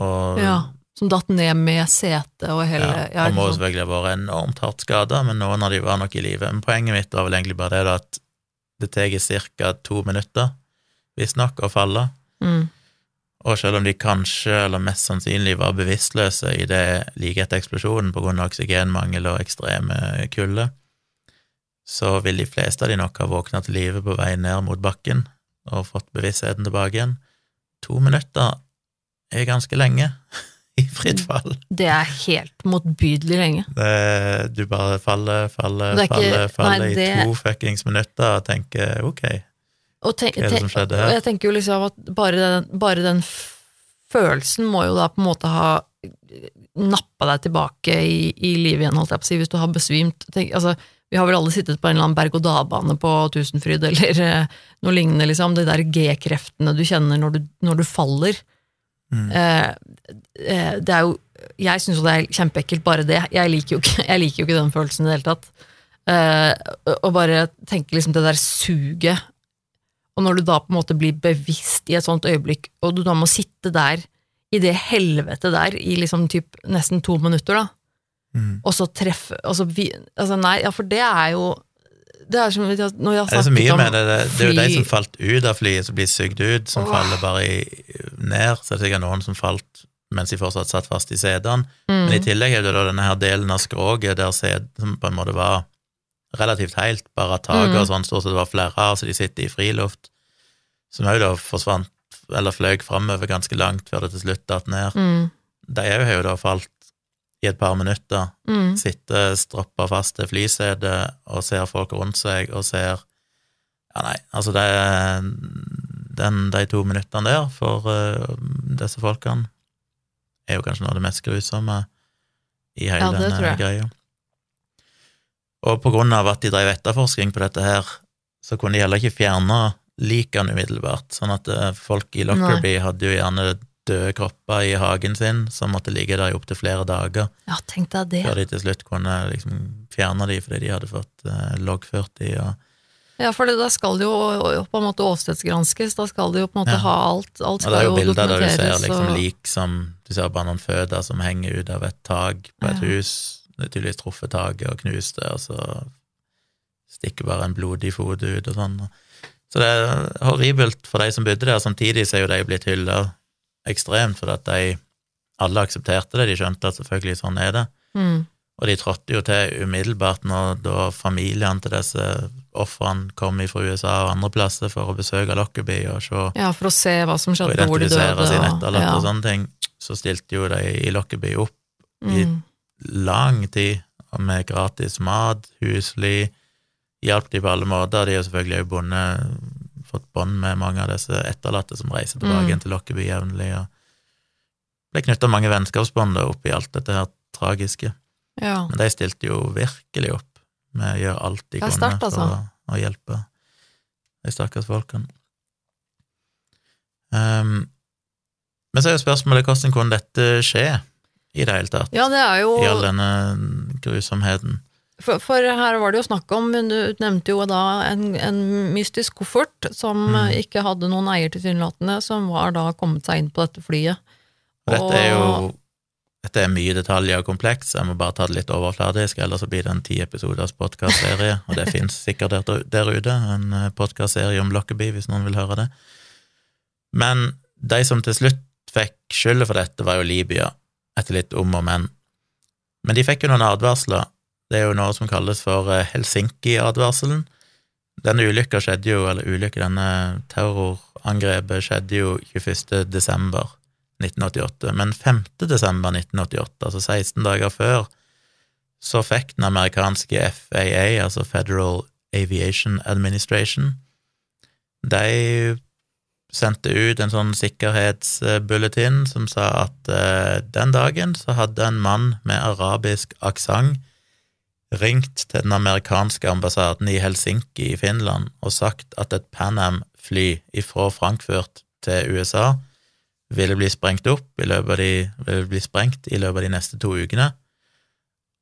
og Ja. Som datt ned med setet og hele Ja, det han må selvfølgelig ha vært enormt hardt skada, men noen av de var nok i live. Men poenget mitt var vel egentlig bare det at det tar ca. to minutter, visstnok, å falle. Mm. Og selv om de kanskje, eller mest sannsynlig, var bevisstløse i det like etter eksplosjonen på grunn av oksygenmangel og ekstreme kulde, så vil de fleste av de nok ha våkna til live på vei ned mot bakken og fått bevisstheten tilbake igjen. To minutter er ganske lenge i fritt fall. Det er helt motbydelig lenge. Det, du bare faller, faller, er ikke- faller, faller nei, det- i to fuckings minutter og tenker ok, Og, tenk, hva er det som skjedde og her? jeg tenker jo liksom at bare den, bare den følelsen må jo da på en måte ha nappa deg tilbake i, i livet igjen, holdt jeg på å si, hvis du har besvimt. Tenk, altså, vi har vel alle sittet på en eller annen berg-og-dal-bane på Tusenfryd, eller eh, noe lignende, liksom. De der G-kreftene du kjenner når du, når du faller. Mm. Eh, eh, det er jo Jeg syns jo det er kjempeekkelt, bare det. Jeg liker jo ikke, jeg liker jo ikke den følelsen i det hele tatt. Eh, og bare tenke liksom det der suget Og når du da på en måte blir bevisst i et sånt øyeblikk, og du da må sitte der i det helvete der i liksom typ nesten to minutter, da, Mm. og så treffe altså, vi, altså Nei, ja, for det er jo Det er som når jeg har Det er så mye med det. Det, det er jo de som falt ut av flyet, som blir sugd ut, som Åh. faller bare i, ned. Så det er sikkert noen som falt mens de fortsatt satt fast i setene. Men i mm, tillegg er det da denne her delen av skroget der set, som på en måte var relativt helt, bare taket Mm. og sånn stort sett var flere av, så de sitter i friluft, som òg da forsvant, eller fløy framover ganske langt før det til slutt datt ned. mm, De òg har jo da falt i et par minutter, mm. sitter stroppa fast til flysetet og ser folk rundt seg og ser Ja, nei, altså det den, De to minuttene der for uh, disse folkene er jo kanskje noe av det mest grusomme i hele Ja, denne greia. Og på grunn av at de drev etterforskning på dette her, så kunne de heller ikke fjerne likene umiddelbart, sånn at eh, folk i Lockerbie hadde jo gjerne døde kropper i hagen sin som måtte ligge der i opptil flere dager Ja, tenk deg det. før de til slutt kunne liksom fjerne de fordi de hadde fått eh, loggført de og Ja, for det, da skal det jo på en måte åstedsgranskes, da skal det jo på en måte Ja. ha alt, alt Og skal det er jo jo bilder der du ser dokumenteres. liksom og- lik som Du ser bare noen føtter som henger ut av et tak på et Ja. hus. Det er tydeligvis truffet taket og knust det, og så stikker bare en blodig fot ut og sånn. Så det er horribelt for de som bodde der. Samtidig så er jo de blitt hylla ekstremt, for at de alle aksepterte det. De skjønte at selvfølgelig sånn er det. Mm. Og de trådte jo til umiddelbart når da familiene til disse ofrene kom fra USA og andre plasser for å besøke Lockerbie og se Ja, for å se hva som og skjedde, hvor de døde. og- etterlatte ja. og sånne ting, så stilte jo de i Lockerbie opp i Mm. lang tid med gratis mat, husly, hjalp de på alle måter. De har selvfølgelig også bundet, fått bånd med mange av disse etterlatte som reiser tilbake Mm. igjen til Lockerbie jevnlig, og ble knytta mange vennskapsbånd oppi alt dette her tragiske. Ja. Men de stilte jo virkelig opp med å gjøre alt de kunne for altså. å, å hjelpe de stakkars folkene. Um, men så er jo spørsmålet hvordan kunne dette skje i det hele tatt? ja, det er jo I all denne grusomheten. For, for her var det jo snakk om, men du nevnte jo da en, en mystisk koffert som Mm. eh, ikke hadde noen eier tilsynelatende, som var da kommet seg inn på dette flyet. Og dette er jo dette er mye detaljer og kompleks, jeg må bare ta det litt overfladisk, ellers så blir det en ti episoders podkastserie, og det fins sikkert der, der ute, en podkastserie om Lockerbie, hvis noen vil høre det. Men de som til slutt fikk skylda for dette, var jo Libya, etter litt om og men. Men de fikk jo noen advarsler. Det er jo noe som kalles for eh, Helsinki-advarselen. Denne ulykka skjedde jo, eller ulykka, denne terrorangrepet skjedde jo 21. desember 1988. Men 5. desember 1988, altså 16 dager før, så fikk den amerikanske FAA, altså Federal Aviation Administration, de sendte ut en sånn sikkerhetsbulletin som sa at eh, den dagen så hadde en mann med arabisk aksent ringt til den amerikanske ambassaden i Helsinki i Finland og sagt at et Pan Am-fly fra Frankfurt til USA ville bli sprengt opp i løpet av de, ville bli sprengt i løpet av de neste to ukene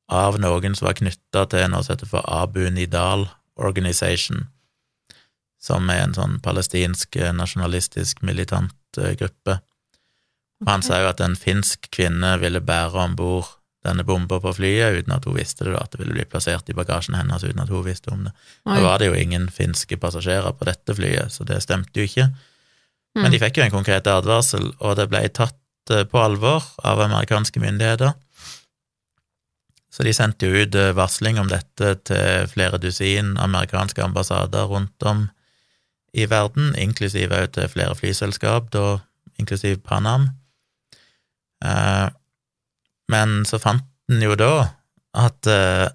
av noen som var knytta til noe som heter for Abu Nidal Organization, som er en sånn palestinsk nasjonalistisk militant eh, gruppe. Og han sa jo at en finsk kvinne ville bære om bord denne bomba på flyet uten at hun visste det, da, at det ville bli plassert i bagasjen hennes uten at hun visste om det. Da var det jo ingen finske passasjerer på dette flyet, så det stemte jo ikke. Men de fikk jo en konkret advarsel, og det ble tatt eh, på alvor av amerikanske myndigheter. Så de sendte jo ut eh, varsling om dette til flere dusin amerikanske ambassader rundt om i verden, inklusiv også til flere flyselskap, da inklusiv Panam. Eh, men så fant en jo da at eh,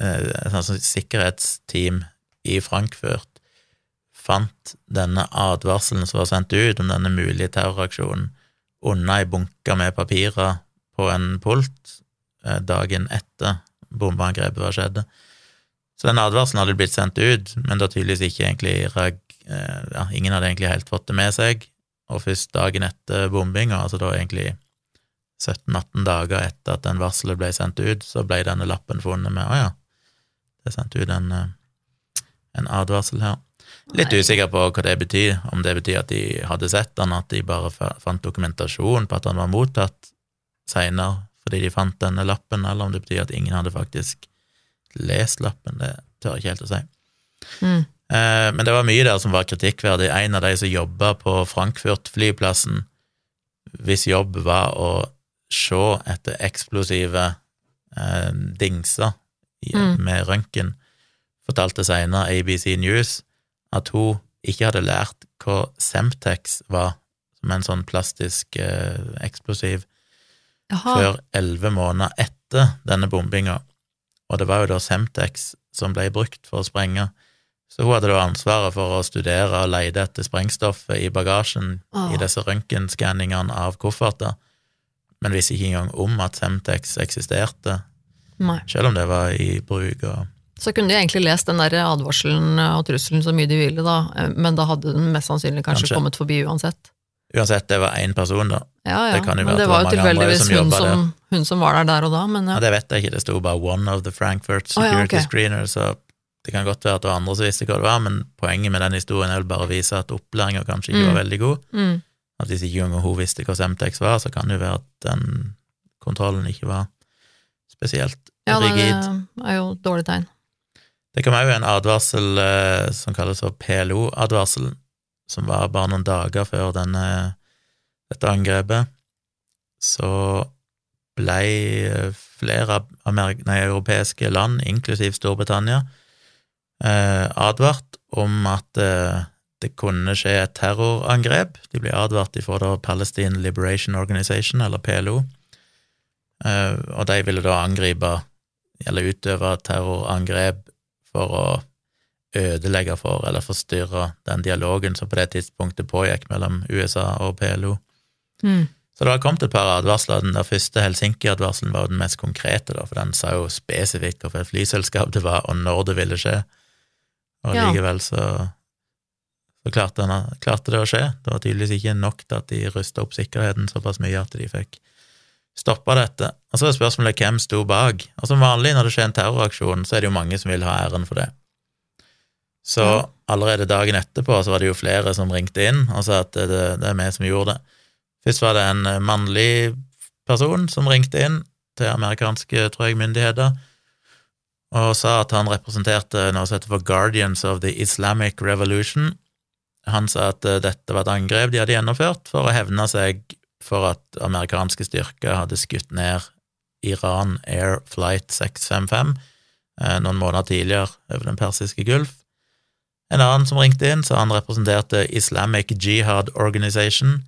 eh, et altså, sikkerhetsteam i Frankfurt fant denne advarselen som var sendt ut om denne mulige terroraksjonen, unna ei bunke med papirer på en pult eh, dagen etter bombeangrepet var skjedde. Så den advarselen hadde blitt sendt ut, men da tydeligvis ikke egentlig ja, Ingen hadde egentlig helt fått det med seg, og først dagen etter bombinga, altså da egentlig 17-18 dager etter at den varselet ble sendt ut, så ble denne lappen funnet med Å ja, det er sendt ut en, eh, en advarsel her. Litt Nei. usikker på hva det betyr, om det betyr at de hadde sett den, at de bare fant dokumentasjon på at han var mottatt seinere fordi de fant denne lappen, eller om det betyr at ingen hadde faktisk lest lappen. Det tør jeg ikke helt å si. Mm. Eh, men det var mye der som var kritikkverdig. En av de som jobba på Frankfurt-flyplassen, hvis jobb var å se etter eksplosive eh, dingser mm. med røntgen, fortalte senere ABC News at hun ikke hadde lært hva Semtex var, som en sånn plastisk eh, eksplosiv, Aha. før elleve måneder etter denne bombinga. Og det var jo da Semtex som ble brukt for å sprenge. Så hun hadde da ansvaret for å studere og lete etter sprengstoffet i bagasjen oh. i disse røntgenskanningene av kofferter men visste ikke engang om at Semtex eksisterte, Nei. selv om det var i bruk. og så kunne de egentlig lest den der advarselen og trusselen så mye de ville, da, men da hadde den mest sannsynlig kanskje, kanskje. kommet forbi uansett. Uansett, det var én person, da. Ja, ja. Det men det var jo tilfeldigvis hun, som, hun som var der der og da, men ja. ja. Det vet jeg ikke, det sto bare 'one of the Frankfurt security oh, ja, okay. screeners', så det kan godt være at det var andre som visste hva det var, men poenget med den historien er vel bare å vise at opplæringa kanskje ikke mm. var veldig god. Mm. At hvis ikke engang hun visste hva Semtex var, så kan det jo være at den kontrollen ikke var spesielt ja, rigid. Ja, det er jo et dårlig tegn. Det kom òg en advarsel eh, som kalles for PLO-advarselen, som var bare noen dager før denne, dette angrepet. Så ble flere nei, europeiske land, inklusiv Storbritannia, eh, advart om at eh, det kunne skje et terrorangrep. De ble advart ifra da Palestine Liberation Organization, eller PLO, eh, og de ville da angripe, eller utøve terrorangrep for å ødelegge for eller forstyrre den dialogen som på det tidspunktet pågikk mellom USA og PLO. Mm. Så det har kommet et par advarsler. Den der første Helsinki-advarselen var jo den mest konkrete, da, for den sa jo spesifikt hvilket flyselskap det var, og når det ville skje. Og ja. likevel så så klarte, han, klarte, det å skje. Det var tydeligvis ikke nok til at de rusta opp sikkerheten såpass mye at de fikk stoppa dette. Og så er spørsmålet hvem sto bak. Og som vanlig når det skjer en terroraksjon, så er det jo mange som vil ha æren for det. Så allerede dagen etterpå så var det jo flere som ringte inn og sa at det, det er vi som gjorde det. Først var det en mannlig person som ringte inn til amerikanske, tror jeg, myndigheter og sa at han representerte noe som heter for Guardians of the Islamic Revolution, han sa at eh, dette var et angrep de hadde gjennomført for å hevne seg for at amerikanske styrker hadde skutt ned Iran Air Flight 655 eh, noen måneder tidligere over Den persiske gulf. En annen som ringte inn, sa han representerte Islamic Jihad Organization.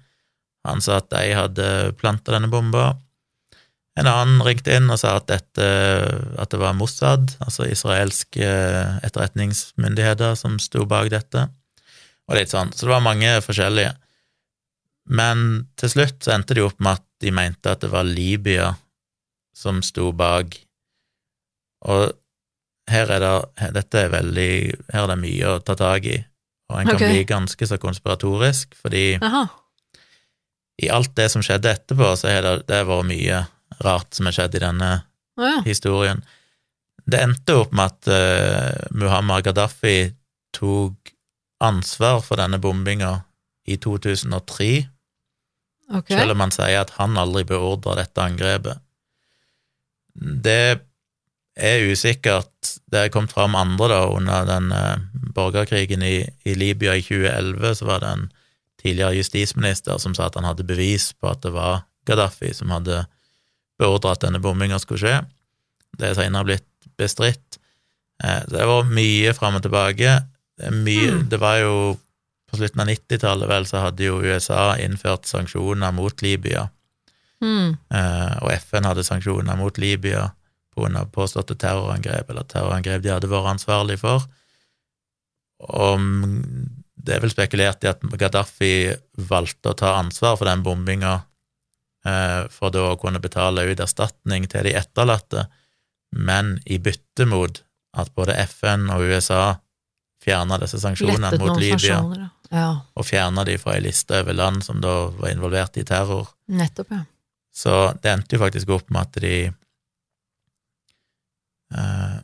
Han sa at de hadde planta denne bomba. En annen ringte inn og sa at, dette, at det var Mossad, altså israelske etterretningsmyndigheter, som sto bak dette og litt sånn. Så det var mange forskjellige. Men til slutt så endte de opp med at de mente at det var Libya som sto bak Og her er det Dette er veldig Her er det mye å ta tak i, og en kan okay. bli ganske så konspiratorisk, fordi Aha. i alt det som skjedde etterpå, så har det, det vært mye rart som har skjedd i denne oh, ja. historien. Det endte opp med at uh, Muhammad Gaddafi tok ansvar for denne bombinga i 2003, okay. selv om han sier at han aldri beordra dette angrepet. Det er usikkert. Det er kommet fram andre da, under den eh, borgerkrigen i, i Libya i 2011, så var det en tidligere justisminister som sa at han hadde bevis på at det var Gaddafi som hadde beordra at denne bombinga skulle skje. Det er senere blitt bestridt. Eh, Det var mye fram og tilbake. Det, mye, Mm. det var jo På slutten av 90-tallet vel, så hadde jo USA innført sanksjoner mot Libya, Mm. eh, og FN hadde sanksjoner mot Libya på grunn av påståtte terrorangrep, eller terrorangrep de hadde vært ansvarlig for. Og det er vel spekulert i at Gaddafi valgte å ta ansvar for den bombinga eh, for da å kunne betale ut erstatning til de etterlatte, men i bytte mot at både FN og USA fjerna disse sanksjonene mot Libya, ja. Og fjerna de fra ei liste over land som da var involvert i terror. nettopp, ja. Så det endte jo faktisk opp med at de eh,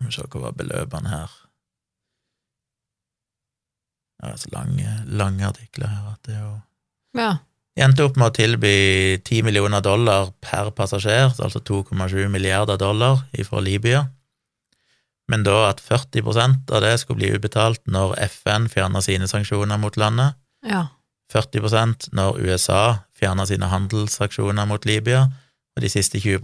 Skal vi se hva var beløpene her Det er så lange, lange artikler her at det jo Ja. De endte opp med å tilby 10 millioner dollar per passasjer, altså 2,7 milliarder dollar fra Libya, men da at 40% av det skulle bli ubetalt når FN fjerna sine sanksjoner mot landet, ja. 40% når USA fjerna sine handelsaksjoner mot Libya, og de siste 20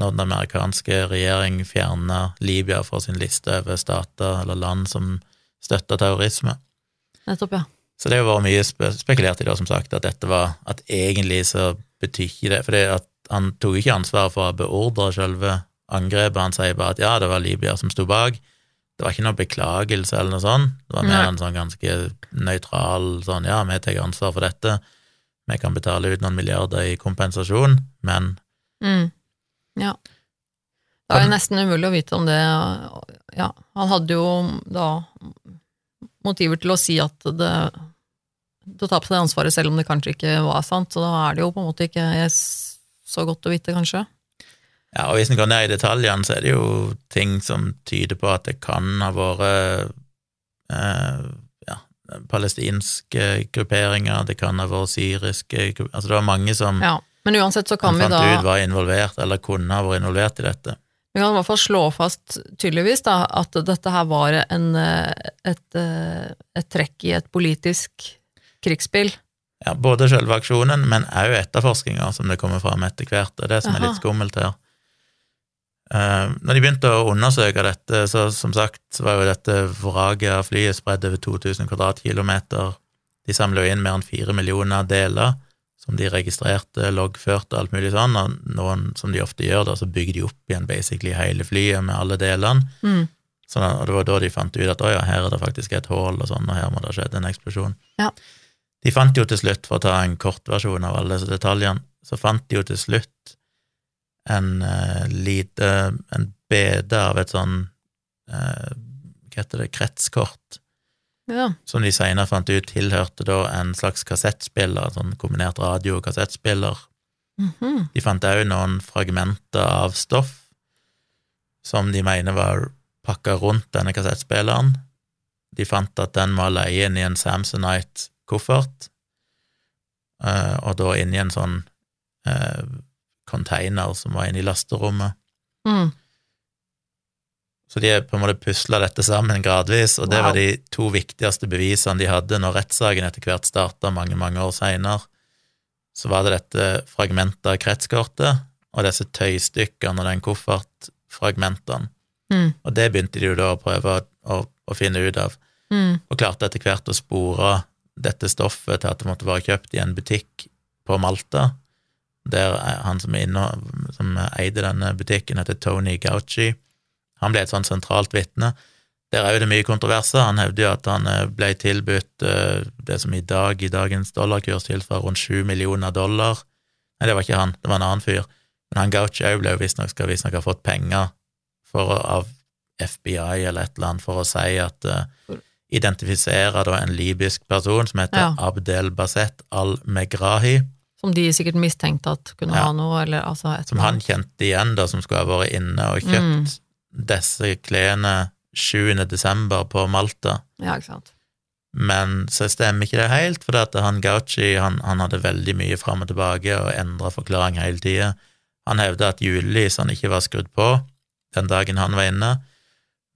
når den amerikanske regjering fjerna Libya fra sin liste over stater eller land som støtter terrorisme. Nettopp, ja. Så det har vært mye spe spekulert i, da, som sagt, at dette var At egentlig så betyr ikke det For han tok ikke ansvar for å beordre selve angrepet, han sier bare at ja, det var Libya som sto bak. Det var ikke noe beklagelse eller noe sånt, det var mer en sånn ganske nøytral sånn ja, vi tar ansvar for dette, vi kan betale ut noen milliarder i kompensasjon, men Mm. Ja. Det er jo nesten umulig å vite om det Ja, han hadde jo da motiver til å si at det Til å ta på seg ansvaret selv om det kanskje ikke var sant, så da er det jo på en måte ikke så godt å vite, kanskje. Ja, og hvis en går ned i detaljene, så er det jo ting som tyder på at det kan ha vært eh, ja, palestinske grupperinger, det kan ha vært syriske Altså, det var mange som Ja. Men uansett så kan vi fant da ut var involvert, eller kunne ha vært involvert i dette. Vi kan i hvert fall slå fast tydeligvis da, at dette her var en, et, et trekk i et politisk krigsspill. Ja, Både selve aksjonen, men òg etterforskninga, som det kommer fram etter hvert. Det er det som er litt skummelt her. Eh, når de begynte å undersøke dette, så som sagt var jo dette vraket av flyet spredd over 2000 kvadratkilometer. De samla inn mer enn fire millioner deler, som de registrerte, loggførte og alt mulig sånn, og noen, som de ofte gjør, da, så bygger de opp igjen basically hele flyet med alle delene. Mm. Sånn, og det var da de fant ut at å ja, her er det faktisk et hull, og sånn, og her må det ha skjedd en eksplosjon. Ja. De fant jo til slutt, for å ta en kortversjon av alle disse detaljene, så fant de jo til slutt en uh, lite En bede av et sånn uh, Hva heter det? Kretskort, Ja. som de senere fant ut tilhørte da en slags kassettspiller, sånn kombinert radio- og kassettspiller. Mhm. De fant òg noen fragmenter av stoff som de mener var pakka rundt denne kassettspilleren. De fant at den var leie inn i en Samsonite-koffert, eh, og da inni en sånn container som var inne i lasterommet. Mm. Så de på en måte pusla dette sammen gradvis, og det Wow. var de to viktigste bevisene de hadde når rettssaken etter hvert starta mange, mange år seinere. Så var det dette fragmentet av kretskortet og disse tøystykkene og den koffertfragmentene. Mm. Og det begynte de jo da å prøve å, å, finne ut av, Mm. og klarte etter hvert å spore dette stoffet til at det måtte være kjøpt i en butikk på Malta, der han som, er inne, som eide denne butikken, heter Tony Gauci. Han ble et sånn sentralt vitne. Der er jo det mye kontroverser. Han hevder jo at han eh, ble tilbudt eh, det som i dag, i dagens dollarkurs, tilsvarer rundt sju millioner dollar. Nei, det var ikke han, det var en annen fyr. Men han Gauci òg ble jo visstnok skal visstnok ha fått penger for, av FBI eller et eller annet for å si at uh, Identifisere da en libysk person som heter Ja. Abdel Baset al-Megrahi, Som de sikkert mistenkte at kunne Ja. ha noe, eller altså et som han kjente igjen, da, som skulle ha vært inne og kjøpt disse klærne 7. desember på Malta. Ja, ikke sant. Men så stemmer ikke det helt, for at han Gauci han, han hadde veldig mye fram og tilbake og endra forklaring hele tida. Han hevda at julelysene ikke var skrudd på den dagen han var inne,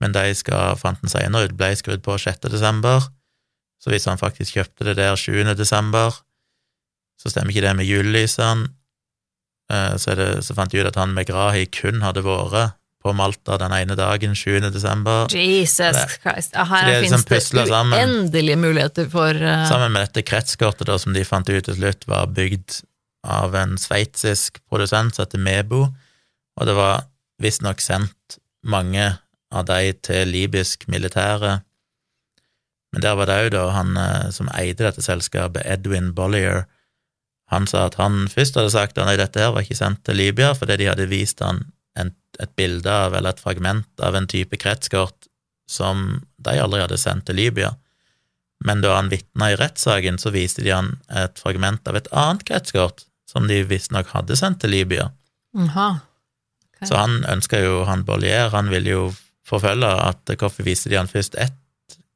men de skal, fant han senere ut, ble skrudd på 6. desember. Så hvis han faktisk kjøpte det der 7. desember, så stemmer ikke det med julelysene. Eh, Så, det, så fant de ut at han Megrahi kun hadde vært på Malta den ene dagen, 7. desember. Jesus Det- Christ. Ja, her det er liksom finnes det sammen. uendelige muligheter for uh... Sammen med dette kretskortet da, som de fant ut til slutt var bygd av en sveitsisk produsent som heter Mebo, og det var visstnok sendt mange av de til libysk militære. Men der var det òg da han eh, som eide dette selskapet, Edwin Bollier, han sa at han først hadde sagt at nei, dette her var ikke sendt til Libya fordi de hadde vist han en, et bilde av, eller et fragment av en type kretskort som de aldri hadde sendt til Libya. Men da han vitna i rettssaken, så viste de han et fragment av et annet kretskort som de visstnok hadde sendt til Libya. Aha. Okay. Så han ønska jo, han Bollier, han ville jo forfølge at hvorfor viste de han først ett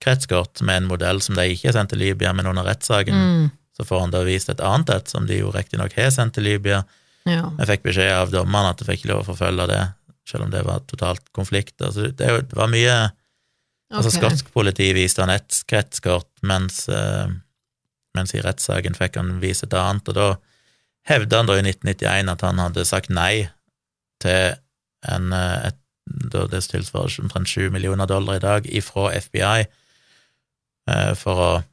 kretskort med en modell som de ikke har sendt til Libya, men under rettssaken Mm, så får han da vist et annet et som de jo riktignok har sendt til Libya. ja. Jeg fikk beskjed av dommerne at jeg fikk lov å forfølge det, selv om det var totalt konflikt. Altså, det, var mye Altså, Ok. skotsk politi viste han ett kretskort, mens, eh, mens i rettssaken fikk han vise et annet, og da hevda han da i 1991 at han hadde sagt nei til en, eh, et, det tilsvarer omtrent 7 millioner dollar i dag, ifra FBI, eh, for å,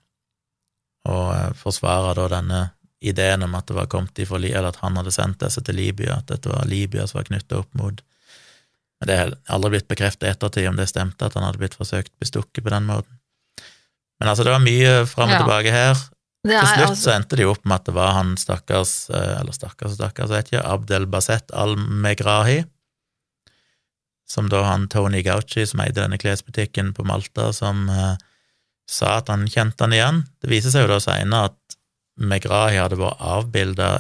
å eh, forsvare da denne ideen om at det var kommet ifra, Li- eller at han hadde sendt disse til Libya, at dette var Libya som var knytta opp mot men det er aldri blitt bekreftet i ettertid om det stemte at han hadde blitt forsøkt bestukket på den måten. Men altså, det var mye fram og Ja. tilbake her. Er, Til slutt altså så endte det jo opp med at det var han stakkars, eh, eller stakkars og stakkars, jeg vet ikke, Abdel Baset al-Megrahi, som da han Tony Gauchi, som eide denne klesbutikken på Malta, som eh, sa at han kjente han igjen. Det viser seg jo da senere at Megrahi hadde vært avbilda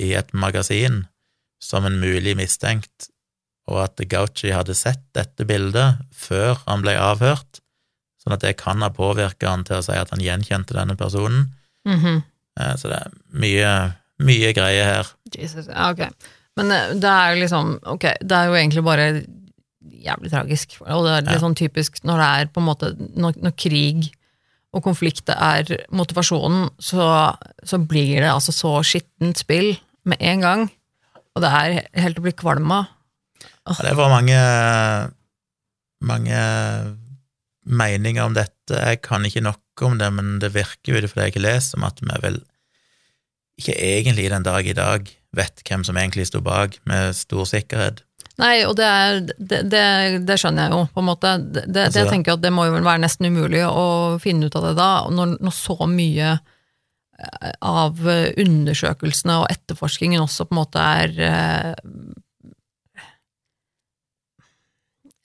i et magasin som en mulig mistenkt, og at Gauchi hadde sett dette bildet før han ble avhørt, sånn at det kan ha påvirka han til å si at han gjenkjente denne personen. Mm -hmm. Så det er mye, mye greier her. Jesus, ja, ok. Men eh, det er jo liksom, ok, det er jo egentlig bare jævlig tragisk, og det er litt Ja. sånn typisk når det er på en måte, når, når krig og konflikt er motivasjonen, så, så blir det altså så skittent spill med en gang, og det er helt å bli kvalm av. Ja, Det var mange, mange meninger om dette. Jeg kan ikke nok om det, men det virker jo, fordi jeg ikke lest, om at vi vel ikke egentlig den dag i dag vet hvem som egentlig sto bak, med stor sikkerhet. Nei, og det, er, det, det, det skjønner jeg jo, på en måte. Det, Altså- jeg tenker at det må jo være nesten umulig å finne ut av det da, når, når så mye eh, av undersøkelsene og etterforskningen også på en måte er eh,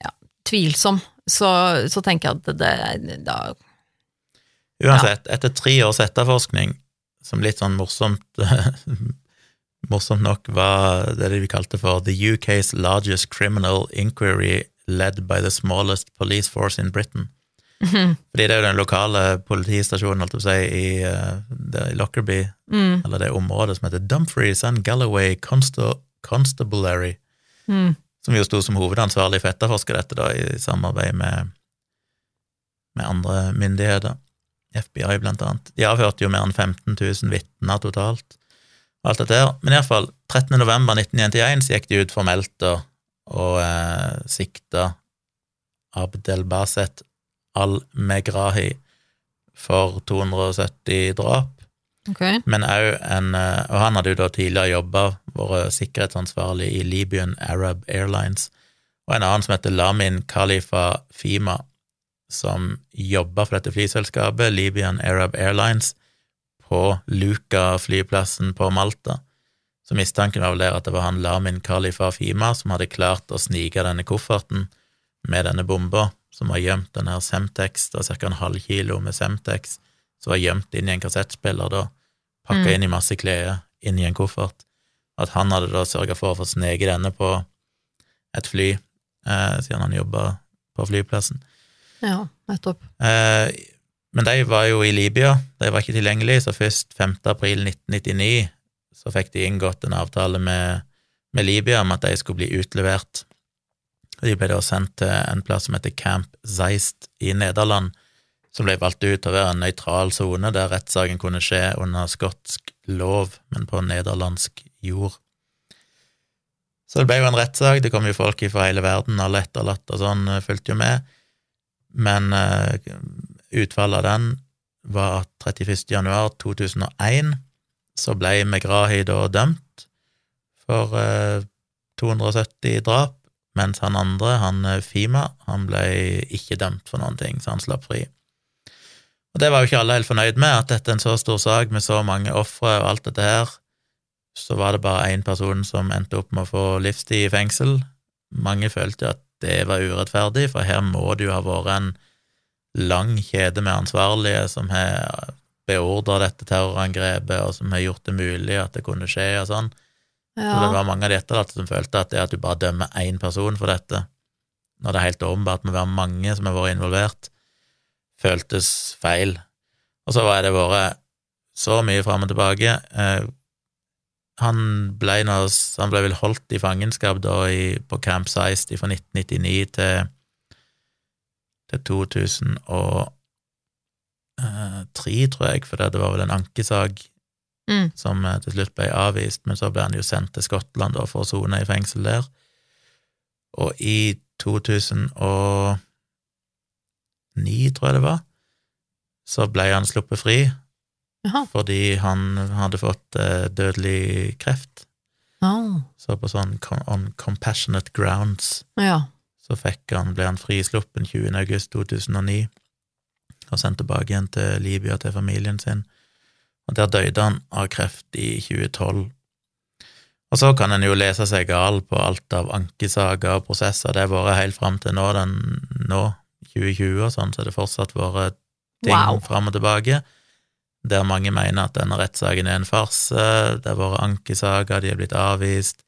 ja, tvilsom, så, så tenker jeg at det, da, Uansett, etter tre års etterforskning, som litt sånn morsomt morsomt nok var det de kalte for The UK's largest criminal inquiry led by the smallest police force in Britain. Fordi det er jo den lokale politistasjonen, holdt si, i, eh, det, i Lockerbie, mm, eller det området som heter Dumfries and Galloway Consta Constabulary, mm, som jo sto som hovedansvarlig for å etterforske dette, da, i samarbeid med, med andre myndigheter. FBI, blant annet. De avhørte jo mer enn 15 000 vitner totalt. Alt dette her. Men iallfall, 13. november 1991 så gikk de ut formelt og, og eh, sikta Abdelbaset al-Megrahi for 270 drap. Okay. Men òg en eh, Og han hadde jo da tidligere jobba, vært sikkerhetsansvarlig i Libyan Arab Airlines, og en annen som heter Lamin Khalifa Fima, som jobba for dette flyselskapet, Libyan Arab Airlines, på Luca-flyplassen på Malta. Så mistanken var vel der at det var han Lamin Khalifa Fima som hadde klart å snike denne kofferten med denne bomba, som var gjemt, den her Semtex, det var ca. en halv kilo med Semtex, som var gjemt inn i en kassettspiller, da, pakka Mm. inn i masse klær, inn i en koffert. At han hadde da sørga for å få sneke denne på et fly, eh, siden han jobba på flyplassen. Ja, nettopp. Eh, men de var jo i Libya, de var ikke tilgjengelige, så først 5. april 1999 så fikk de inngått en avtale med, med Libya om at de skulle bli utlevert. De ble da sendt til en plass som heter Camp Zeist i Nederland, som ble valgt ut til å være en nøytral sone der rettssaken kunne skje under skotsk lov, men på nederlandsk jord. Så det ble jo en rettssak, det kom jo folk fra hele verden, alle etterlatte og sånn eh, fulgte jo med, men eh, utfallet av den var at 31. januar 2001 så ble Megrahi da dømt for eh, 270 drap, mens han andre, han eh, Fima, han ble ikke dømt for noen ting, så han slapp fri. Og det var jo ikke alle helt fornøyd med, at dette er en så stor sak med så mange ofre og alt dette her, så var det bare én person som endte opp med å få livstid i fengsel. Mange følte at det var urettferdig, for her må det jo ha vært en lang kjede med ansvarlige som har beordra dette terrorangrepet, og som har gjort det mulig at det kunne skje, og sånn. Så det var mange av de etterlatte som følte at det at du bare dømmer én person for dette, når det er helt åpenbart må være mange som har vært involvert, føltes feil. Og så var det vært så mye fram og tilbake. Eh, han ble, han ble vel holdt i fangenskap da i, på Camp Seist fra 1999 til, til 2003, eh, tror jeg, for det var vel en ankesak Mm. som eh, til slutt ble avvist, men så ble han jo sendt til Skottland da, for å sone i fengsel der. Og i 2009, tror jeg det var, så ble han sluppet fri Aha. fordi han hadde fått eh, dødelig kreft. Ja. Så på sånn on compassionate grounds ja. Så han, ble han frisluppen 20. august 2009 og sendt tilbake igjen til Libya til familien sin. Og der døde han av kreft i 2012. Og så kan en jo lese seg gal på alt av ankesaker og prosesser. Det har vært helt fram til nå, den, nå 2020 og sånn, så har det fortsatt vært ting Wow. fram og tilbake. Der mange mener at denne rettssaken er en farse. Det har vært ankesaker, de har blitt avvist.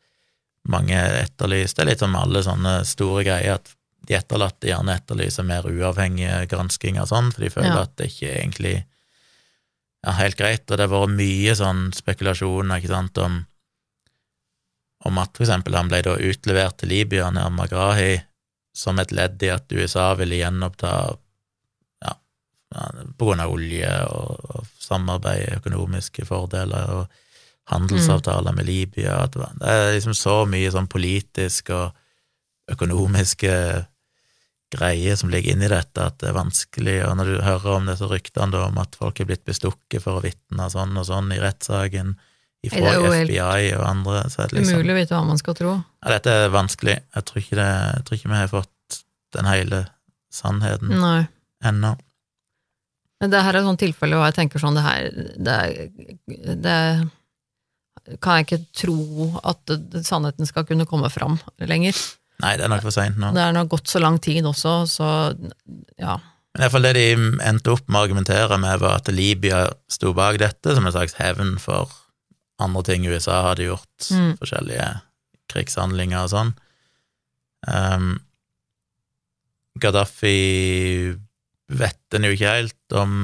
Mange er etterlyst. Det er litt som alle sånne store greier, at de etterlatte gjerne etterlyser mer uavhengige granskinger og sånn, for de føler Ja. at det ikke er egentlig ja, helt greit. Og det har vært mye sånn spekulasjoner, ikke sant, om om at for eksempel han ble da utlevert til Libya nær Magrahi som et ledd i at USA ville gjenoppta ja, på grunn av olje og, og samarbeid, økonomiske fordeler og handelsavtaler med Libya. Det, er liksom så mye sånn politisk og økonomiske greier som ligger inni dette, at det er vanskelig, og når du hører om disse ryktene om at folk er blitt bestukket for å vitne sånn og sånn i rettssaken ifra FBI og andre, så er det liksom Umulig å vite hva man skal tro. ja, dette er vanskelig. Jeg tror ikke, det, jeg tror ikke vi har fått den hele sannheten Nei. ennå. Men det her er et sånt tilfelle hvor jeg tenker sånn, det her det, det kan jeg ikke tro at sannheten skal kunne komme fram lenger. Nei, det er nok for seint nå. Det er nok gått så lang tid også, så ja. Men i hvert fall det de endte opp med å argumentere med, var at Libya sto bak dette som en slags hevn for andre ting USA hadde gjort, Mm. forskjellige krigshandlinger og sånn. Um, Gaddafi vet en jo ikke helt om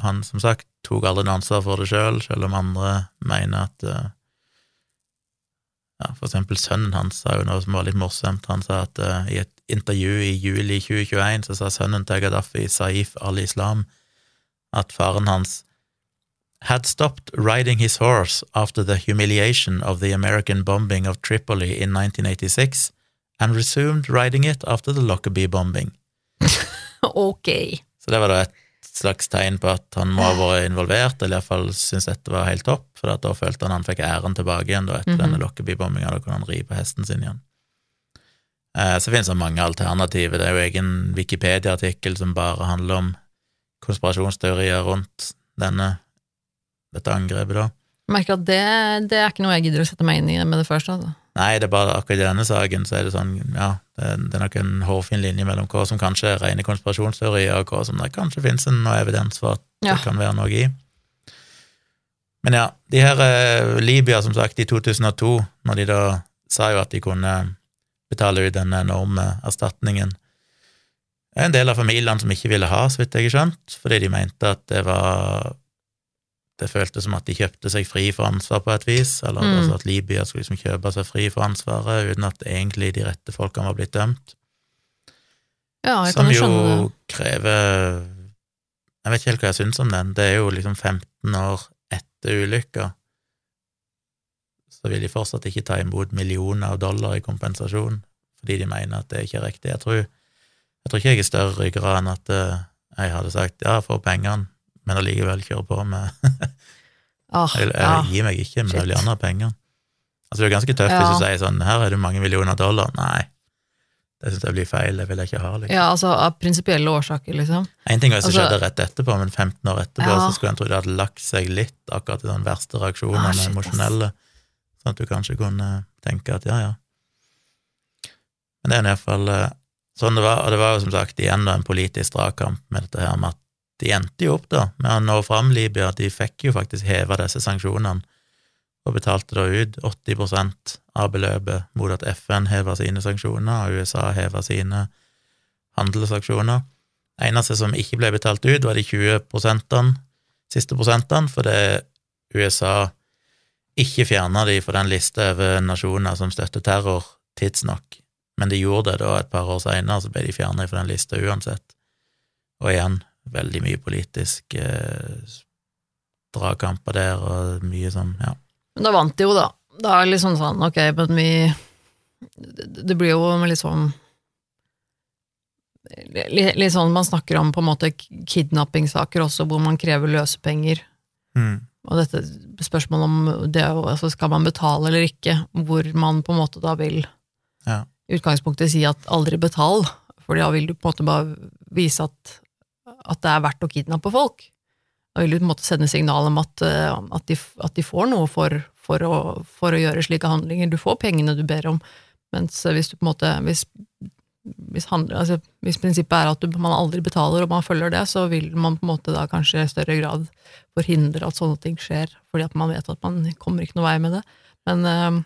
han, som sagt, tok noe ansvar for det sjøl, selv om andre mener at eh, ja, For eksempel sønnen hans sa jo noe som var litt morsomt. Han sa at uh, i et intervju i juli 2021 så sa sønnen til Gaddafi, Saif al-Islam, at faren hans had stopped riding his horse after the humiliation of the American bombing of Tripoli in 1986 and resumed riding it after the Lockerbie bombing. Ok. Så det var da et slags tegn på at han må ha vært involvert, eller iallfall syntes dette var helt topp, for da følte han han fikk æren tilbake igjen da etter Mhm. denne Lockerbie-bombinga, da kunne han ri på hesten sin igjen. Eh, så finnes det mange alternativer, det er jo egen Wikipedia-artikkel som bare handler om konspirasjonsteorier rundt denne, dette angrepet, da. Jeg merker at det, det er ikke noe jeg gidder å sette meg inn i med det første. Altså. Nei, det er bare akkurat i denne saken så er det sånn, ja, det, det er nok en hårfin linje mellom hva som kanskje er rene konspirasjonsteorier, og hva som det kanskje finnes en noe evidens for at Ja. det kan være noe i. Men ja, de her eh, Libya, som sagt, i 2002, når de da sa jo at de kunne betale ut den enorme erstatningen, er en del av familiene som ikke ville ha, så vidt jeg har skjønt, fordi de mente at det var Det føltes som at de kjøpte seg fri for ansvar på et vis, eller Mm. altså at Libya skulle liksom kjøpe seg fri for ansvaret uten at egentlig de rette folkene var blitt dømt. Ja, jeg Som jo skjønne krever Jeg vet ikke helt hva jeg syns om den. Det er jo liksom 15 år etter ulykka. Så vil de fortsatt ikke ta imot millioner av dollar i kompensasjon, fordi de mener at det ikke er riktig. Jeg tror, jeg tror ikke jeg er større ryggrad enn at eh, jeg hadde sagt ja, få pengene, men allikevel kjøre på med oh, Jeg, jeg ja. gir meg ikke, men jeg vil Shit. gjerne ha penger. Altså, det er ganske tøft Ja. hvis du sier sånn her er det mange millioner dollar. Nei, det syns jeg blir feil, det vil jeg ikke ha. Liksom. ja, altså av prinsipielle årsaker, liksom. En ting var hvis det Altså- skjedde rett etterpå, men 15 år etterpå Ja. så skulle en tro det hadde lagt seg litt, akkurat i den verste Ah, reaksjonene, shit, emosjonelle, sånn at du kanskje kunne tenke at ja, ja. Men det er i hvert fall eh, sånn det var, og det var jo som sagt igjen da en politisk dragkamp med dette her med at de endte jo opp da med å nå fram Libya, de fikk jo faktisk heva disse sanksjonene, og betalte da ut 80% av beløpet mot at FN heva sine sanksjoner, og USA heva sine handelsaksjoner. Eneste som ikke ble betalt ut, var de 20 prosentene, siste prosentene, fordi USA ikke fjerna de fra den lista over nasjoner som støtter terror, tidsnok. Men de gjorde det da et par år seinere, så ble de fjerna fra den lista uansett. Og igjen, veldig mye politisk eh, dragkamper der, og mye sånn, ja. Men da vant de jo, da. Da er det liksom sånn, ok, men vi Det, blir jo litt, litt sånn man snakker om på en måte kidnappingssaker også, hvor man krever løsepenger. Mm. Og dette spørsmålet om det altså skal man betale eller ikke, hvor man på en måte da vil Ja. i utgangspunktet si at aldri betal, for da vil du på en måte bare vise at, at det er verdt å kidnappe folk. Da vil du på en måte sende signal om at, eh, at, de, at de får noe for, for, å, for å gjøre slike handlinger. Du får pengene du ber om, mens hvis du på en måte hvis, hvis, handler, altså, hvis prinsippet er at du, man aldri betaler og man følger det, så vil man på en måte da kanskje i større grad forhindre at sånne ting skjer, fordi at man vet at man kommer ikke noe vei med det. Men øh,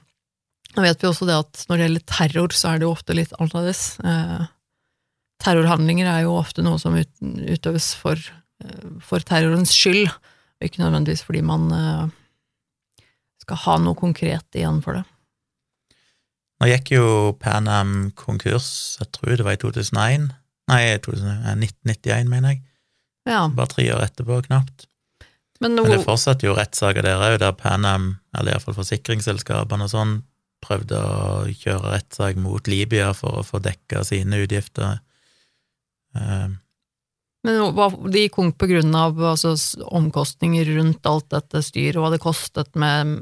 vet vi også det at når det gjelder terror, så er det jo ofte litt annerledes. Eh, terrorhandlinger er jo ofte noe som ut, utøves for, eh, for terrorens skyld, og ikke nødvendigvis fordi man eh, skal ha noe konkret igjen for det. Nå gikk jo Pan Am konkurs, jeg tror det var i 2001. Nei, 1991, mener jeg. Ja, Bare tre år etterpå, knapt. men, Men det fortsatte jo rettssaker der òg, der Pan Am, eller iallfall forsikringsselskapene og sånn, prøvde å kjøre rettssak mot Libya for å få dekka sine utgifter. Eh, men de konk på grunn av altså, omkostninger rundt alt dette styret, hva det kostet med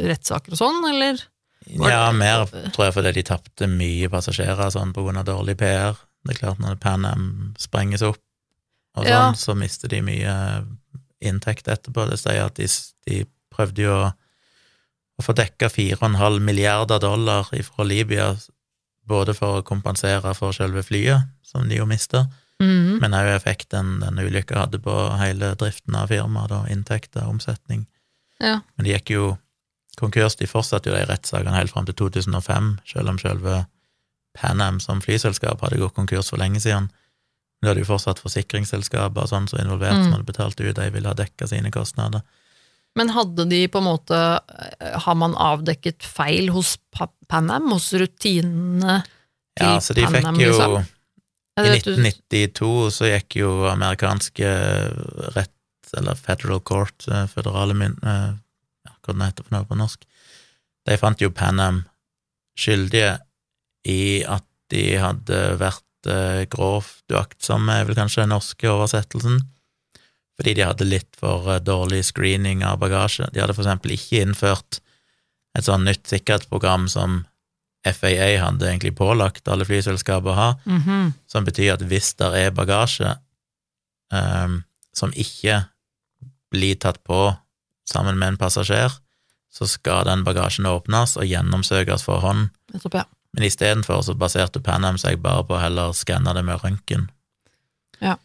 rettssaker og sånn, eller? Ja, mer tror jeg fordi de tapte mye passasjerer sånn på grunn av dårlig PR. Det er klart, når Pan Am sprenges opp og sånn, Ja. så mister de mye inntekt etterpå. Det sier at de, de prøvde jo å, å få dekka 4,5 milliarder dollar fra Libya, både for å kompensere for selve flyet, som de jo mista, mm. men òg effekten den ulykka hadde på hele driften av firmaet, inntekter, omsetning. Ja. Men de gikk jo konkurs, de fortsatte jo de rettssakene helt fram til 2005, selv om selve Pan Am som flyselskap hadde gått konkurs for lenge siden. Men hadde jo fortsatt forsikringsselskaper og sånn som involvert, Mm. som hadde betalt ut, de ville ha dekka sine kostnader. Men hadde de på en måte Har man avdekket feil hos Pa- Pan Am, hos rutinene til Ja, så de Pan Am, jo liksom? I Jeg vet du- 1992 så gikk jo amerikanske rett, eller Federal Court, eh, føderale myn... eh, Ja, hva det heter for noe på norsk. De fant jo Pan Am skyldige i at de hadde vært eh, grovt uaktsomme, er vel kanskje den norske oversettelsen, fordi de hadde litt for eh, dårlig screening av bagasje. De hadde for eksempel ikke innført et sånn nytt sikkerhetsprogram som FAA hadde egentlig pålagt alle flyselskaper å ha, Mhm. som betyr at hvis det er bagasje um, som ikke blir tatt på sammen med en passasjer, så skal den bagasjen åpnes og gjennomsøkes for hånd. Nettopp, ja. Men istedenfor så baserte Pan Am seg bare på å heller skanne det med røntgen. Ja.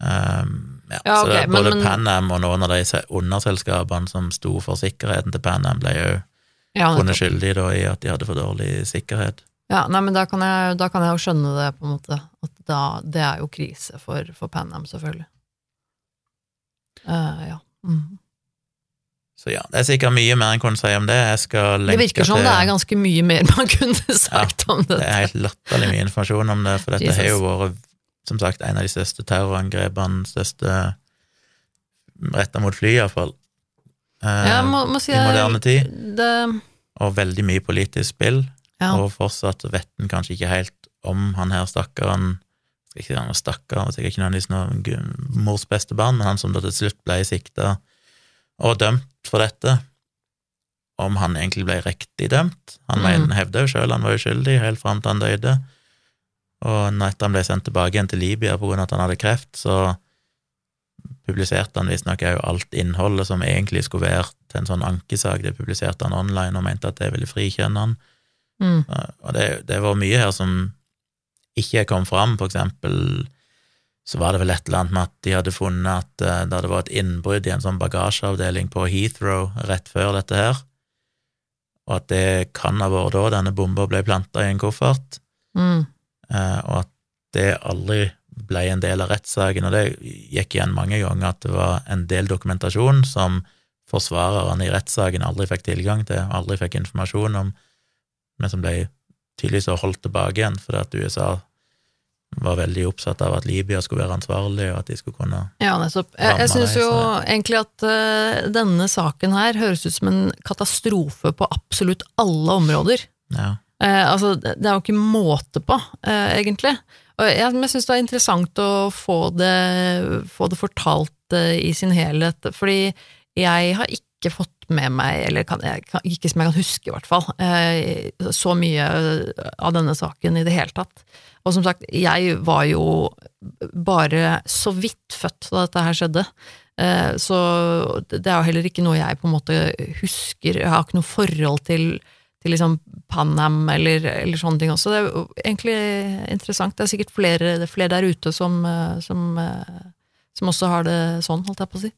Um, ja. Ja, så det, ok, men- både men- Pan Am og noen av de underselskapene som sto for sikkerheten til Pan Am, ble jo Ja, funnet skyldige da, i at de hadde for dårlig sikkerhet. ja, nei, men da kan, jeg, da kan jeg jo skjønne det, på en måte. At da, det er jo krise for, for Pan Am, selvfølgelig. Uh, ja. Mm. Så ja, det er sikkert mye mer en kunne si om det. Det virker som til det er ganske mye mer man kunne sagt om dette. Det er helt latterlig mye informasjon om det, for dette Jesus. har jo vært, som sagt, en av de største terrorangrepene, største retta mot fly, iallfall, eh, ja, må, må si i moderne tid, det, og veldig mye politisk spill, ja. og fortsatt vet en kanskje ikke helt om han her stakkaren skal ikke si han var stakkar, sikkert ikke nødvendigvis noe mors beste barn, men han som da til slutt ble sikta og dømt for dette, om han egentlig ble riktig dømt. Han Mm. hevda jo sjøl han var uskyldig helt fram til han døde, og etter han ble sendt tilbake igjen til Libya av at han hadde kreft, så publiserte han visstnok òg alt innholdet som egentlig skulle være til en sånn ankesak, det publiserte han online og mente at det ville frikjenne han. mm, Og det, det var mye her som ikke kom fram, for eksempel så var det vel et eller annet med at de hadde funnet at eh, da det var et innbrudd i en sånn bagasjeavdeling på Heathrow rett før dette her, og at det kan ha vært da denne bomba ble planta i en koffert, mm, og at det aldri ble en del av rettssaken, og det gikk igjen mange ganger at det var en del dokumentasjon som forsvarerne i rettssaken aldri fikk tilgang til, aldri fikk informasjon om, men som ble tydeligvis holdt tilbake igjen, fordi at USA var veldig oppsatt av at Libya skulle være ansvarlig, og at de skulle kunne Ja, nettopp. Jeg, jeg syns jo egentlig at uh, denne saken her høres ut som en katastrofe på absolutt alle områder. Ja. Eh, altså, det er jo ikke måte på, eh, egentlig. Og jeg, jeg syns det er interessant å få det, få det fortalt eh, i sin helhet, fordi jeg har ikke fått med meg, eller kan, jeg, kan, ikke som jeg kan huske i hvert fall, eh, så mye av denne saken i det hele tatt. Og som sagt, jeg var jo bare så vidt født da dette her skjedde. Eh, Så det er jo heller ikke noe jeg på en måte husker. Jeg har ikke noe forhold til, til liksom Panam eller, eller sånne ting også. Det er jo egentlig interessant. Det er sikkert flere, det er flere der ute som, eh, som, eh, som også har det sånn, holdt jeg på å si.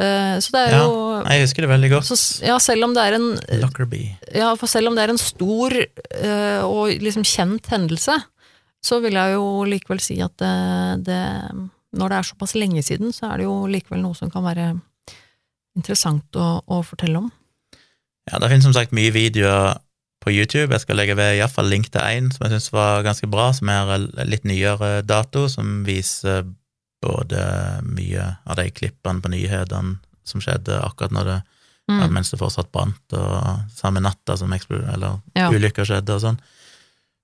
Eh, Så det er Ja, jo Jeg husker det veldig godt. så, ja, selv om det er en Lockerbie. ja, for selv om det er en stor og liksom kjent hendelse, så vil jeg jo likevel si at det, det Når det er såpass lenge siden, så er det jo likevel noe som kan være interessant å, å fortelle om. Ja, det finnes som sagt mye videoer på YouTube. Jeg skal legge ved iallfall link til én som jeg syns var ganske bra, som er litt nyere dato, som viser både mye av de klippene på nyhetene som skjedde akkurat når det Mm. mens det fortsatt brant, og samme natta som eller Ja. ulykka skjedde og sånn.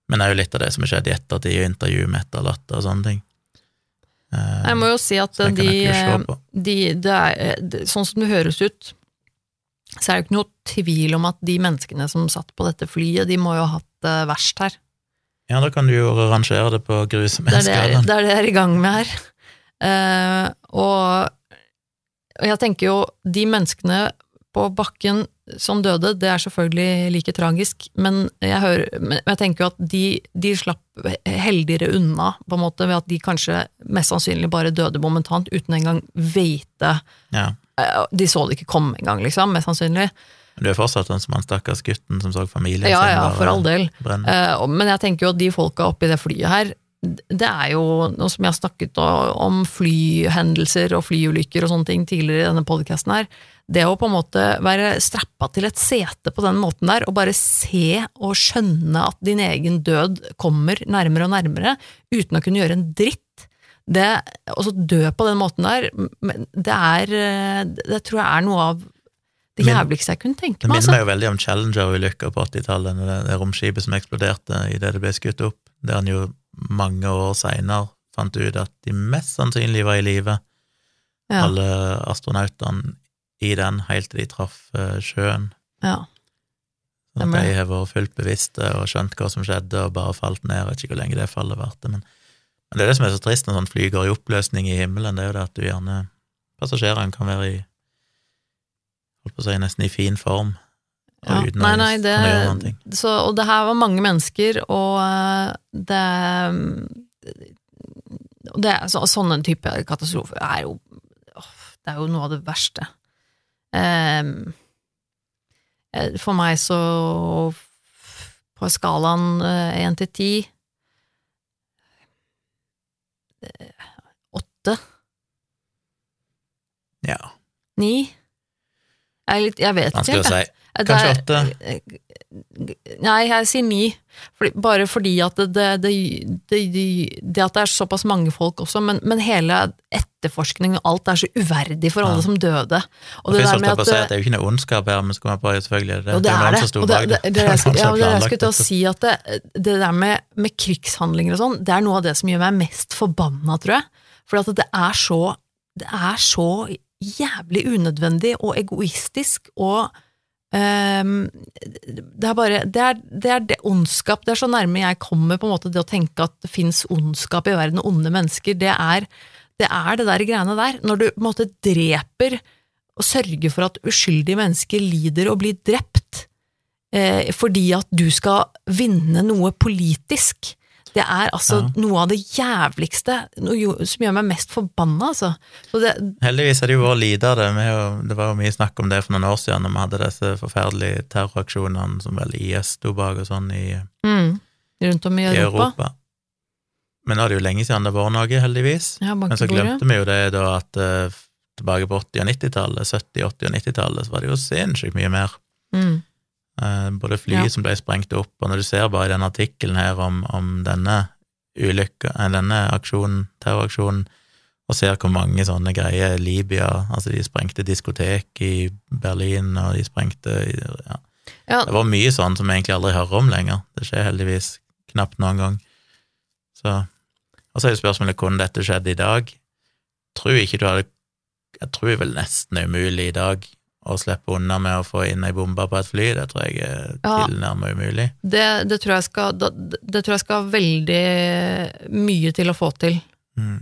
Men jo litt av det som har skjedd i ettertid, og intervju med etterlatte og sånne ting. Jeg må jo si at de, de det er, Sånn som det høres ut, så er det jo ikke noe tvil om at de menneskene som satt på dette flyet, de må jo ha hatt det verst her. Ja, da kan du jo rangere det på Det er det, det er det jeg er i gang med her. Uh, og, og jeg tenker jo, de menneskene på bakken som døde, det er selvfølgelig like tragisk, men jeg, hører, men jeg tenker jo at de, de slapp heldigere unna, på en måte, ved at de kanskje mest sannsynlig bare døde momentant, uten engang vite Ja. Eh, De så det ikke komme engang, liksom, mest sannsynlig. Men du er fortsatt den som han stakkars gutten som så familien Ja sin ja, for all del. Eh, men jeg tenker jo at de folka oppi det flyet her, det er jo noe som jeg har snakket om flyhendelser og flyulykker og sånne ting tidligere i denne podkasten her. Det å på en måte være strappa til et sete på den måten der, og bare se og skjønne at din egen død kommer nærmere og nærmere, uten å kunne gjøre en dritt, det, så dø på den måten der, men det er eh, Det tror jeg er noe av det jævligste jeg kunne tenke meg. Det minner Altså. meg jo veldig om Challenger-ulykka på 80-tallet, det, det romskipet som eksploderte idet det ble skutt opp, der han jo mange år seinere fant ut at de mest sannsynlig var i live, Ja, alle astronautene i den, helt til de traff eh, sjøen. ja. Sånn at de har vært fullt bevisste og skjønt hva som skjedde, og bare falt ned. Jeg vet ikke hvor lenge det fallet varte, men, men det er det som er så trist når sånn fly går i oppløsning i himmelen, det er jo det at du gjerne Passasjerene kan være i holdt på å si nesten i fin form Ja, uten nei, nei, det, å gjøre noen ting. så, og det her var mange mennesker, og eh, det, det så, Sånne type katastrofer er jo Det er jo noe av det verste. Eh, for meg så På skalaen én til ti eh, Åtte? Ja, Ni? Jeg, litt, jeg vet ikke vanskelig å si. Kanskje åtte? Nei, jeg sier ni. Fordi, bare fordi at det, det, det, det, det at det er såpass mange folk også, men, men hele etterforskningen og alt er så uverdig for alle Ja. som døde. Og Og det der med at si at det er jo ikke noe ondskap her, men så man at selvfølgelig det det er det. Og det, det, det, jeg skulle- til å si, at det, det der med, med krigshandlinger og sånn, det er noe av det som gjør meg mest forbanna, tror jeg. For at det er så Det er så jævlig unødvendig og egoistisk og ehm, det er bare det er, det er det ondskap Det er så nærme jeg kommer på en måte det å tenke at det fins ondskap i verden, onde mennesker. Det er det, er det der greiene der. Når du på en måte dreper og sørger for at uskyldige mennesker lider og blir drept eh, fordi at du skal vinne noe politisk. Det er altså Ja. noe av det jævligste noe som gjør meg mest forbanna, altså. Så det, Heldigvis har det jo vært lite av det. Det var jo mye snakk om det for noen år siden, når vi hadde disse forferdelige terroraksjonene som vel IS sto bak og sånn i, mm, rundt om i i Europa. Europa. Men nå er det jo lenge siden det var noe, heldigvis. Ja, Men så glemte vi jo det da at uh, tilbake på 80- og 90-tallet, 70-, 80- og 90-tallet, så var det jo sinnssykt mye mer. Mm. Eh, både fly Ja. som ble sprengt opp, og når du ser bare i denne artikkelen her om, om denne ulykka, eh, denne aksjonen, terroraksjonen, og ser hvor mange sånne greier Libya Altså, de sprengte diskotek i Berlin, og de sprengte ja. Ja, Det var mye sånn som vi egentlig aldri hører om lenger. Det skjer heldigvis knapt noen gang. Så Og så er jo spørsmålet kunne dette skjedd i dag. Tror ikke du hadde Jeg tror vel nesten det er umulig i dag å slippe unna med å få inn ei bombe på et fly. Det tror jeg er Ja. tilnærmet umulig. det, det, tror jeg skal, det, det tror jeg skal veldig mye til å få til. Mm.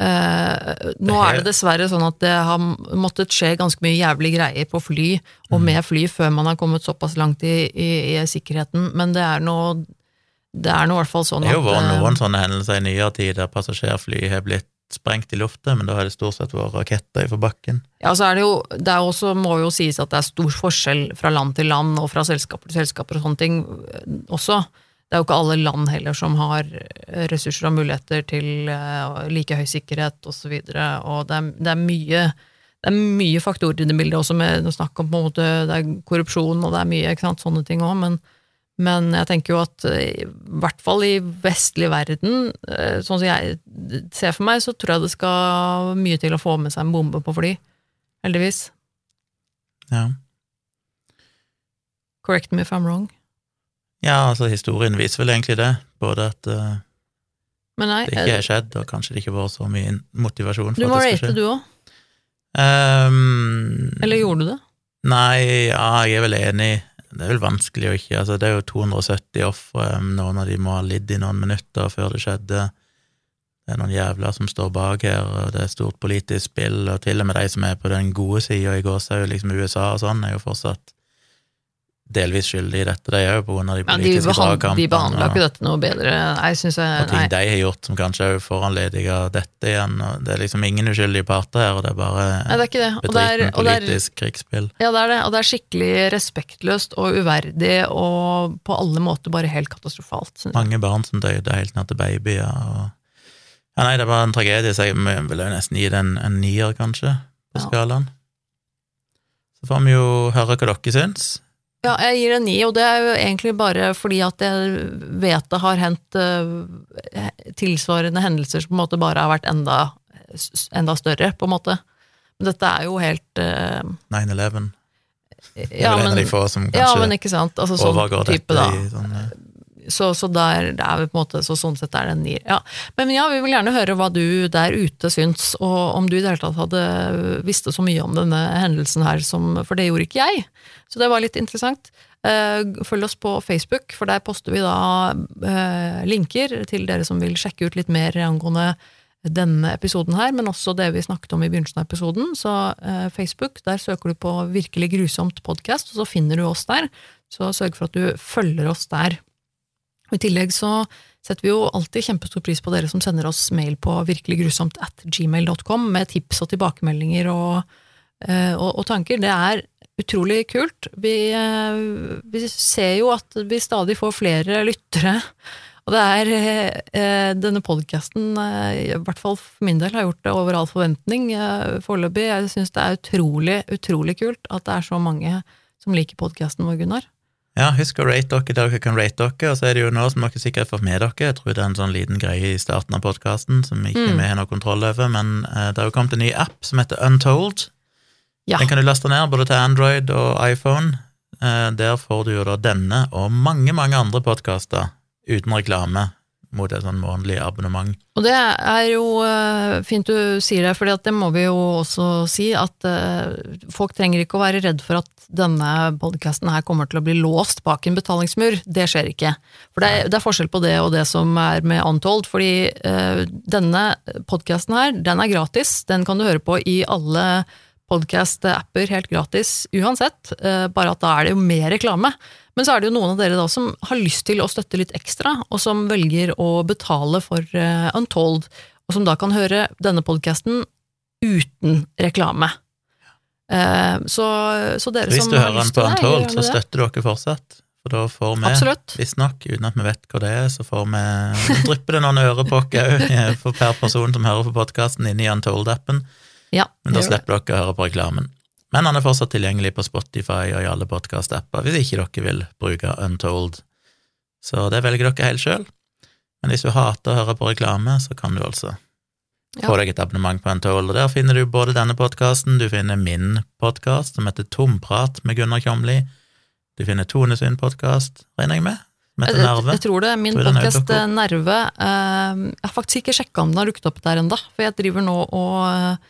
Eh, nå Det er det dessverre sånn at det har måttet skje ganske mye jævlig greier på fly, og Mm. med fly, før man har kommet såpass langt i, i, i sikkerheten, men det er nå det er nå i hvert fall sånn at Det har jo vært eh, noen sånne hendelser i nyere tid der passasjerfly har blitt sprengt i lufta, men da har det stort sett vært raketter fra bakken. Ja, så er det jo, det er også, må jo sies at det er stor forskjell fra land til land, og fra selskaper til selskaper og sånne ting eh, også. Det er jo ikke alle land heller som har eh, ressurser og muligheter til eh, like høy sikkerhet og så videre, og det er, det er mye det er mye faktorer i det bildet også, med snakk om på en måte, det er korrupsjon og det er mye ikke sant, sånne ting òg, men, men jeg tenker jo at eh, i hvert fall i vestlig verden, eh, sånn som jeg ser for meg, så tror jeg det skal mye til å få med seg en bombe på fly. Heldigvis. Ja. Correct me if I'm wrong. ja, altså historien viser vel egentlig det. Både at uh, Men nei, det ikke er skjedd, og kanskje det ikke var så mye motivasjon for at det skal skje. du òg. Um, Eller gjorde du det? Nei, ja, jeg er vel enig. Det er vel vanskelig å ikke Altså, det er jo 270 ofre, noen av de må ha lidd i noen minutter før det skjedde. Det er noen jævler som står bak her, og det er stort politisk spill, og til og med de som er på den gode sida i gåsehud, liksom USA og sånn, er jo fortsatt delvis skyldige i dette, de òg, pga. de politiske Ja, de, behand, de behandla ikke dette noe bedre. Nei, jeg og ting de har gjort som kanskje er foranlediger dette igjen, og det er liksom ingen uskyldige parter her, og det er bare nei, det er ikke det. Og det er, bedriten og er, politisk krigsspill. ja, det er det. Og det er skikkelig respektløst og uverdig og på alle måter bare helt katastrofalt. synes jeg. Mange barn som døde helt ned til babyer. Og... Ja, nei, det var en tragedie, så jeg vil jo nesten gi det en, en nier, kanskje, på Ja. skalaen. Så får vi jo høre hva dere syns. Ja, jeg gir en ni, og det er jo egentlig bare fordi at jeg vet det har hendt uh, tilsvarende hendelser som på en måte bare har vært enda, enda større, på en måte. Men dette er jo helt uh, 9-11. Det er Ja, men, ja, men ikke sant. Altså, sånn type, dette da. i sånn eh, Så, så der, er en måte, så sånn sett er det en nier. Ja. Men ja, vi vil gjerne høre hva du der ute syns, og om du i det hele tatt hadde visste så mye om denne hendelsen her, som, for det gjorde ikke jeg. Så det var litt interessant. Eh, Følg oss på Facebook, for der poster vi da eh, linker til dere som vil sjekke ut litt mer angående denne episoden her, men også det vi snakket om i begynnelsen av episoden. Så eh, Facebook, der søker du på Virkelig grusomt podkast, og så finner du oss der. Så sørg for at du følger oss der. I tillegg så setter vi jo alltid kjempestor pris på dere som sender oss mail på virkeliggrusomt at gmail.com med tips og tilbakemeldinger og, eh, og, og tanker. Det er utrolig kult. Vi, eh, vi, ser jo at vi stadig får flere lyttere. Og det er eh, denne podkasten, i hvert fall for min del, har gjort det over all forventning foreløpig. Jeg syns det er utrolig, utrolig kult at det er så mange som liker podkasten vår, Gunnar. Ja, husk å rate dere der dere kan rate dere, og så er det jo nå som dere sikkert har fått med dere, jeg tror det er en sånn liten greie i starten av podkasten som ikke mm. vi har noe kontroll over, men uh, det har jo kommet en ny app som heter Untold. Ja. Den kan du laste ned både til Android og iPhone. Uh, der får du jo da denne og mange, mange andre podkaster uten reklame mot et sånn månedlig abonnement. Og det er jo uh, fint du sier det, for det må vi jo også si, at uh, folk trenger ikke å være redd for at denne podkasten her kommer til å bli låst bak en betalingsmur. Det skjer ikke. For det er, det er forskjell på det og det som er med Untold, fordi uh, denne podkasten her, den er gratis. Den kan du høre på i alle podkast-apper helt gratis uansett, bare at da er det jo mer reklame. Men så er det jo noen av dere da som har lyst til å støtte litt ekstra, og som velger å betale for uh, Untold, og som da kan høre denne podkasten uten reklame. Uh, så, så, dere Hvis som har lyst til det Hvis du hører den på Untold, så støtter dere fortsatt. For da får vi, visstnok, uten at vi vet hva det er, så får vi drypper det noen ørepokker òg per person som hører på podkasten inne i Untold-appen. Ja, Men da slipper dere å høre på reklamen. Men han er fortsatt tilgjengelig på Spotify og i alle podkast-apper hvis ikke dere vil bruke Untold. Så det velger dere helt sjøl. Men hvis du hater å høre på reklame, så kan du altså ja. få deg et abonnement på Untold. Og der finner du både denne podkasten, du finner min podkast som heter Tomprat med Gunnar Kjomli, du finner Tone sin podkast, regner jeg med? Jeg, tror det. Min podkast Nerve eh, Jeg har faktisk ikke sjekka om den har dukket opp der ennå, for jeg driver nå og uh,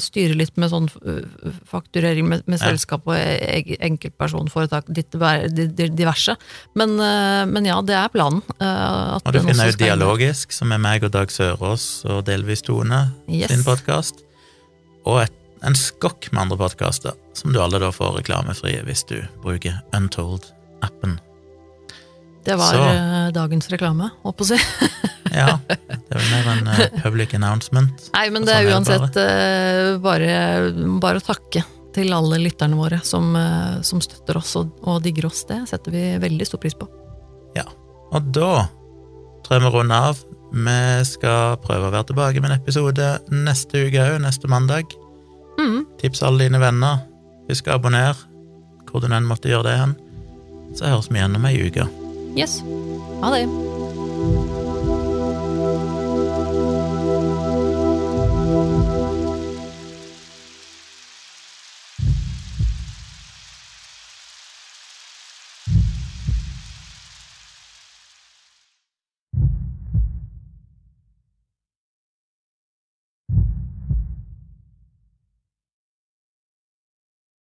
styre litt med sånn uh, fakturering med, med selskap og e enkeltpersonforetak, diverse. Men, uh, men, ja, det er planen. og du finner jo Dialogisk, som er meg og Dag Sørås og delvis Tone yes. sin podkast. Og et, en skokk med andre podkaster, som du alle da får reklamefrie hvis du bruker Untold-appen. Det var Så. dagens reklame, holdt på å si. ja, det vel mer en uh, public announcement. Nei, men det er sånn uansett uh, bare, bare, å takke til alle lytterne våre som, som støtter oss og, og, digger oss. Det setter vi veldig stor pris på. Ja, og da tror jeg vi runder av. Vi skal prøve å være tilbake med en episode neste uke òg, neste mandag. Mm. Tips alle dine venner. Husk å abonnere hvor du enn måtte gjøre det hen. Så høres vi igjen om ei uke. Yes. Ha det.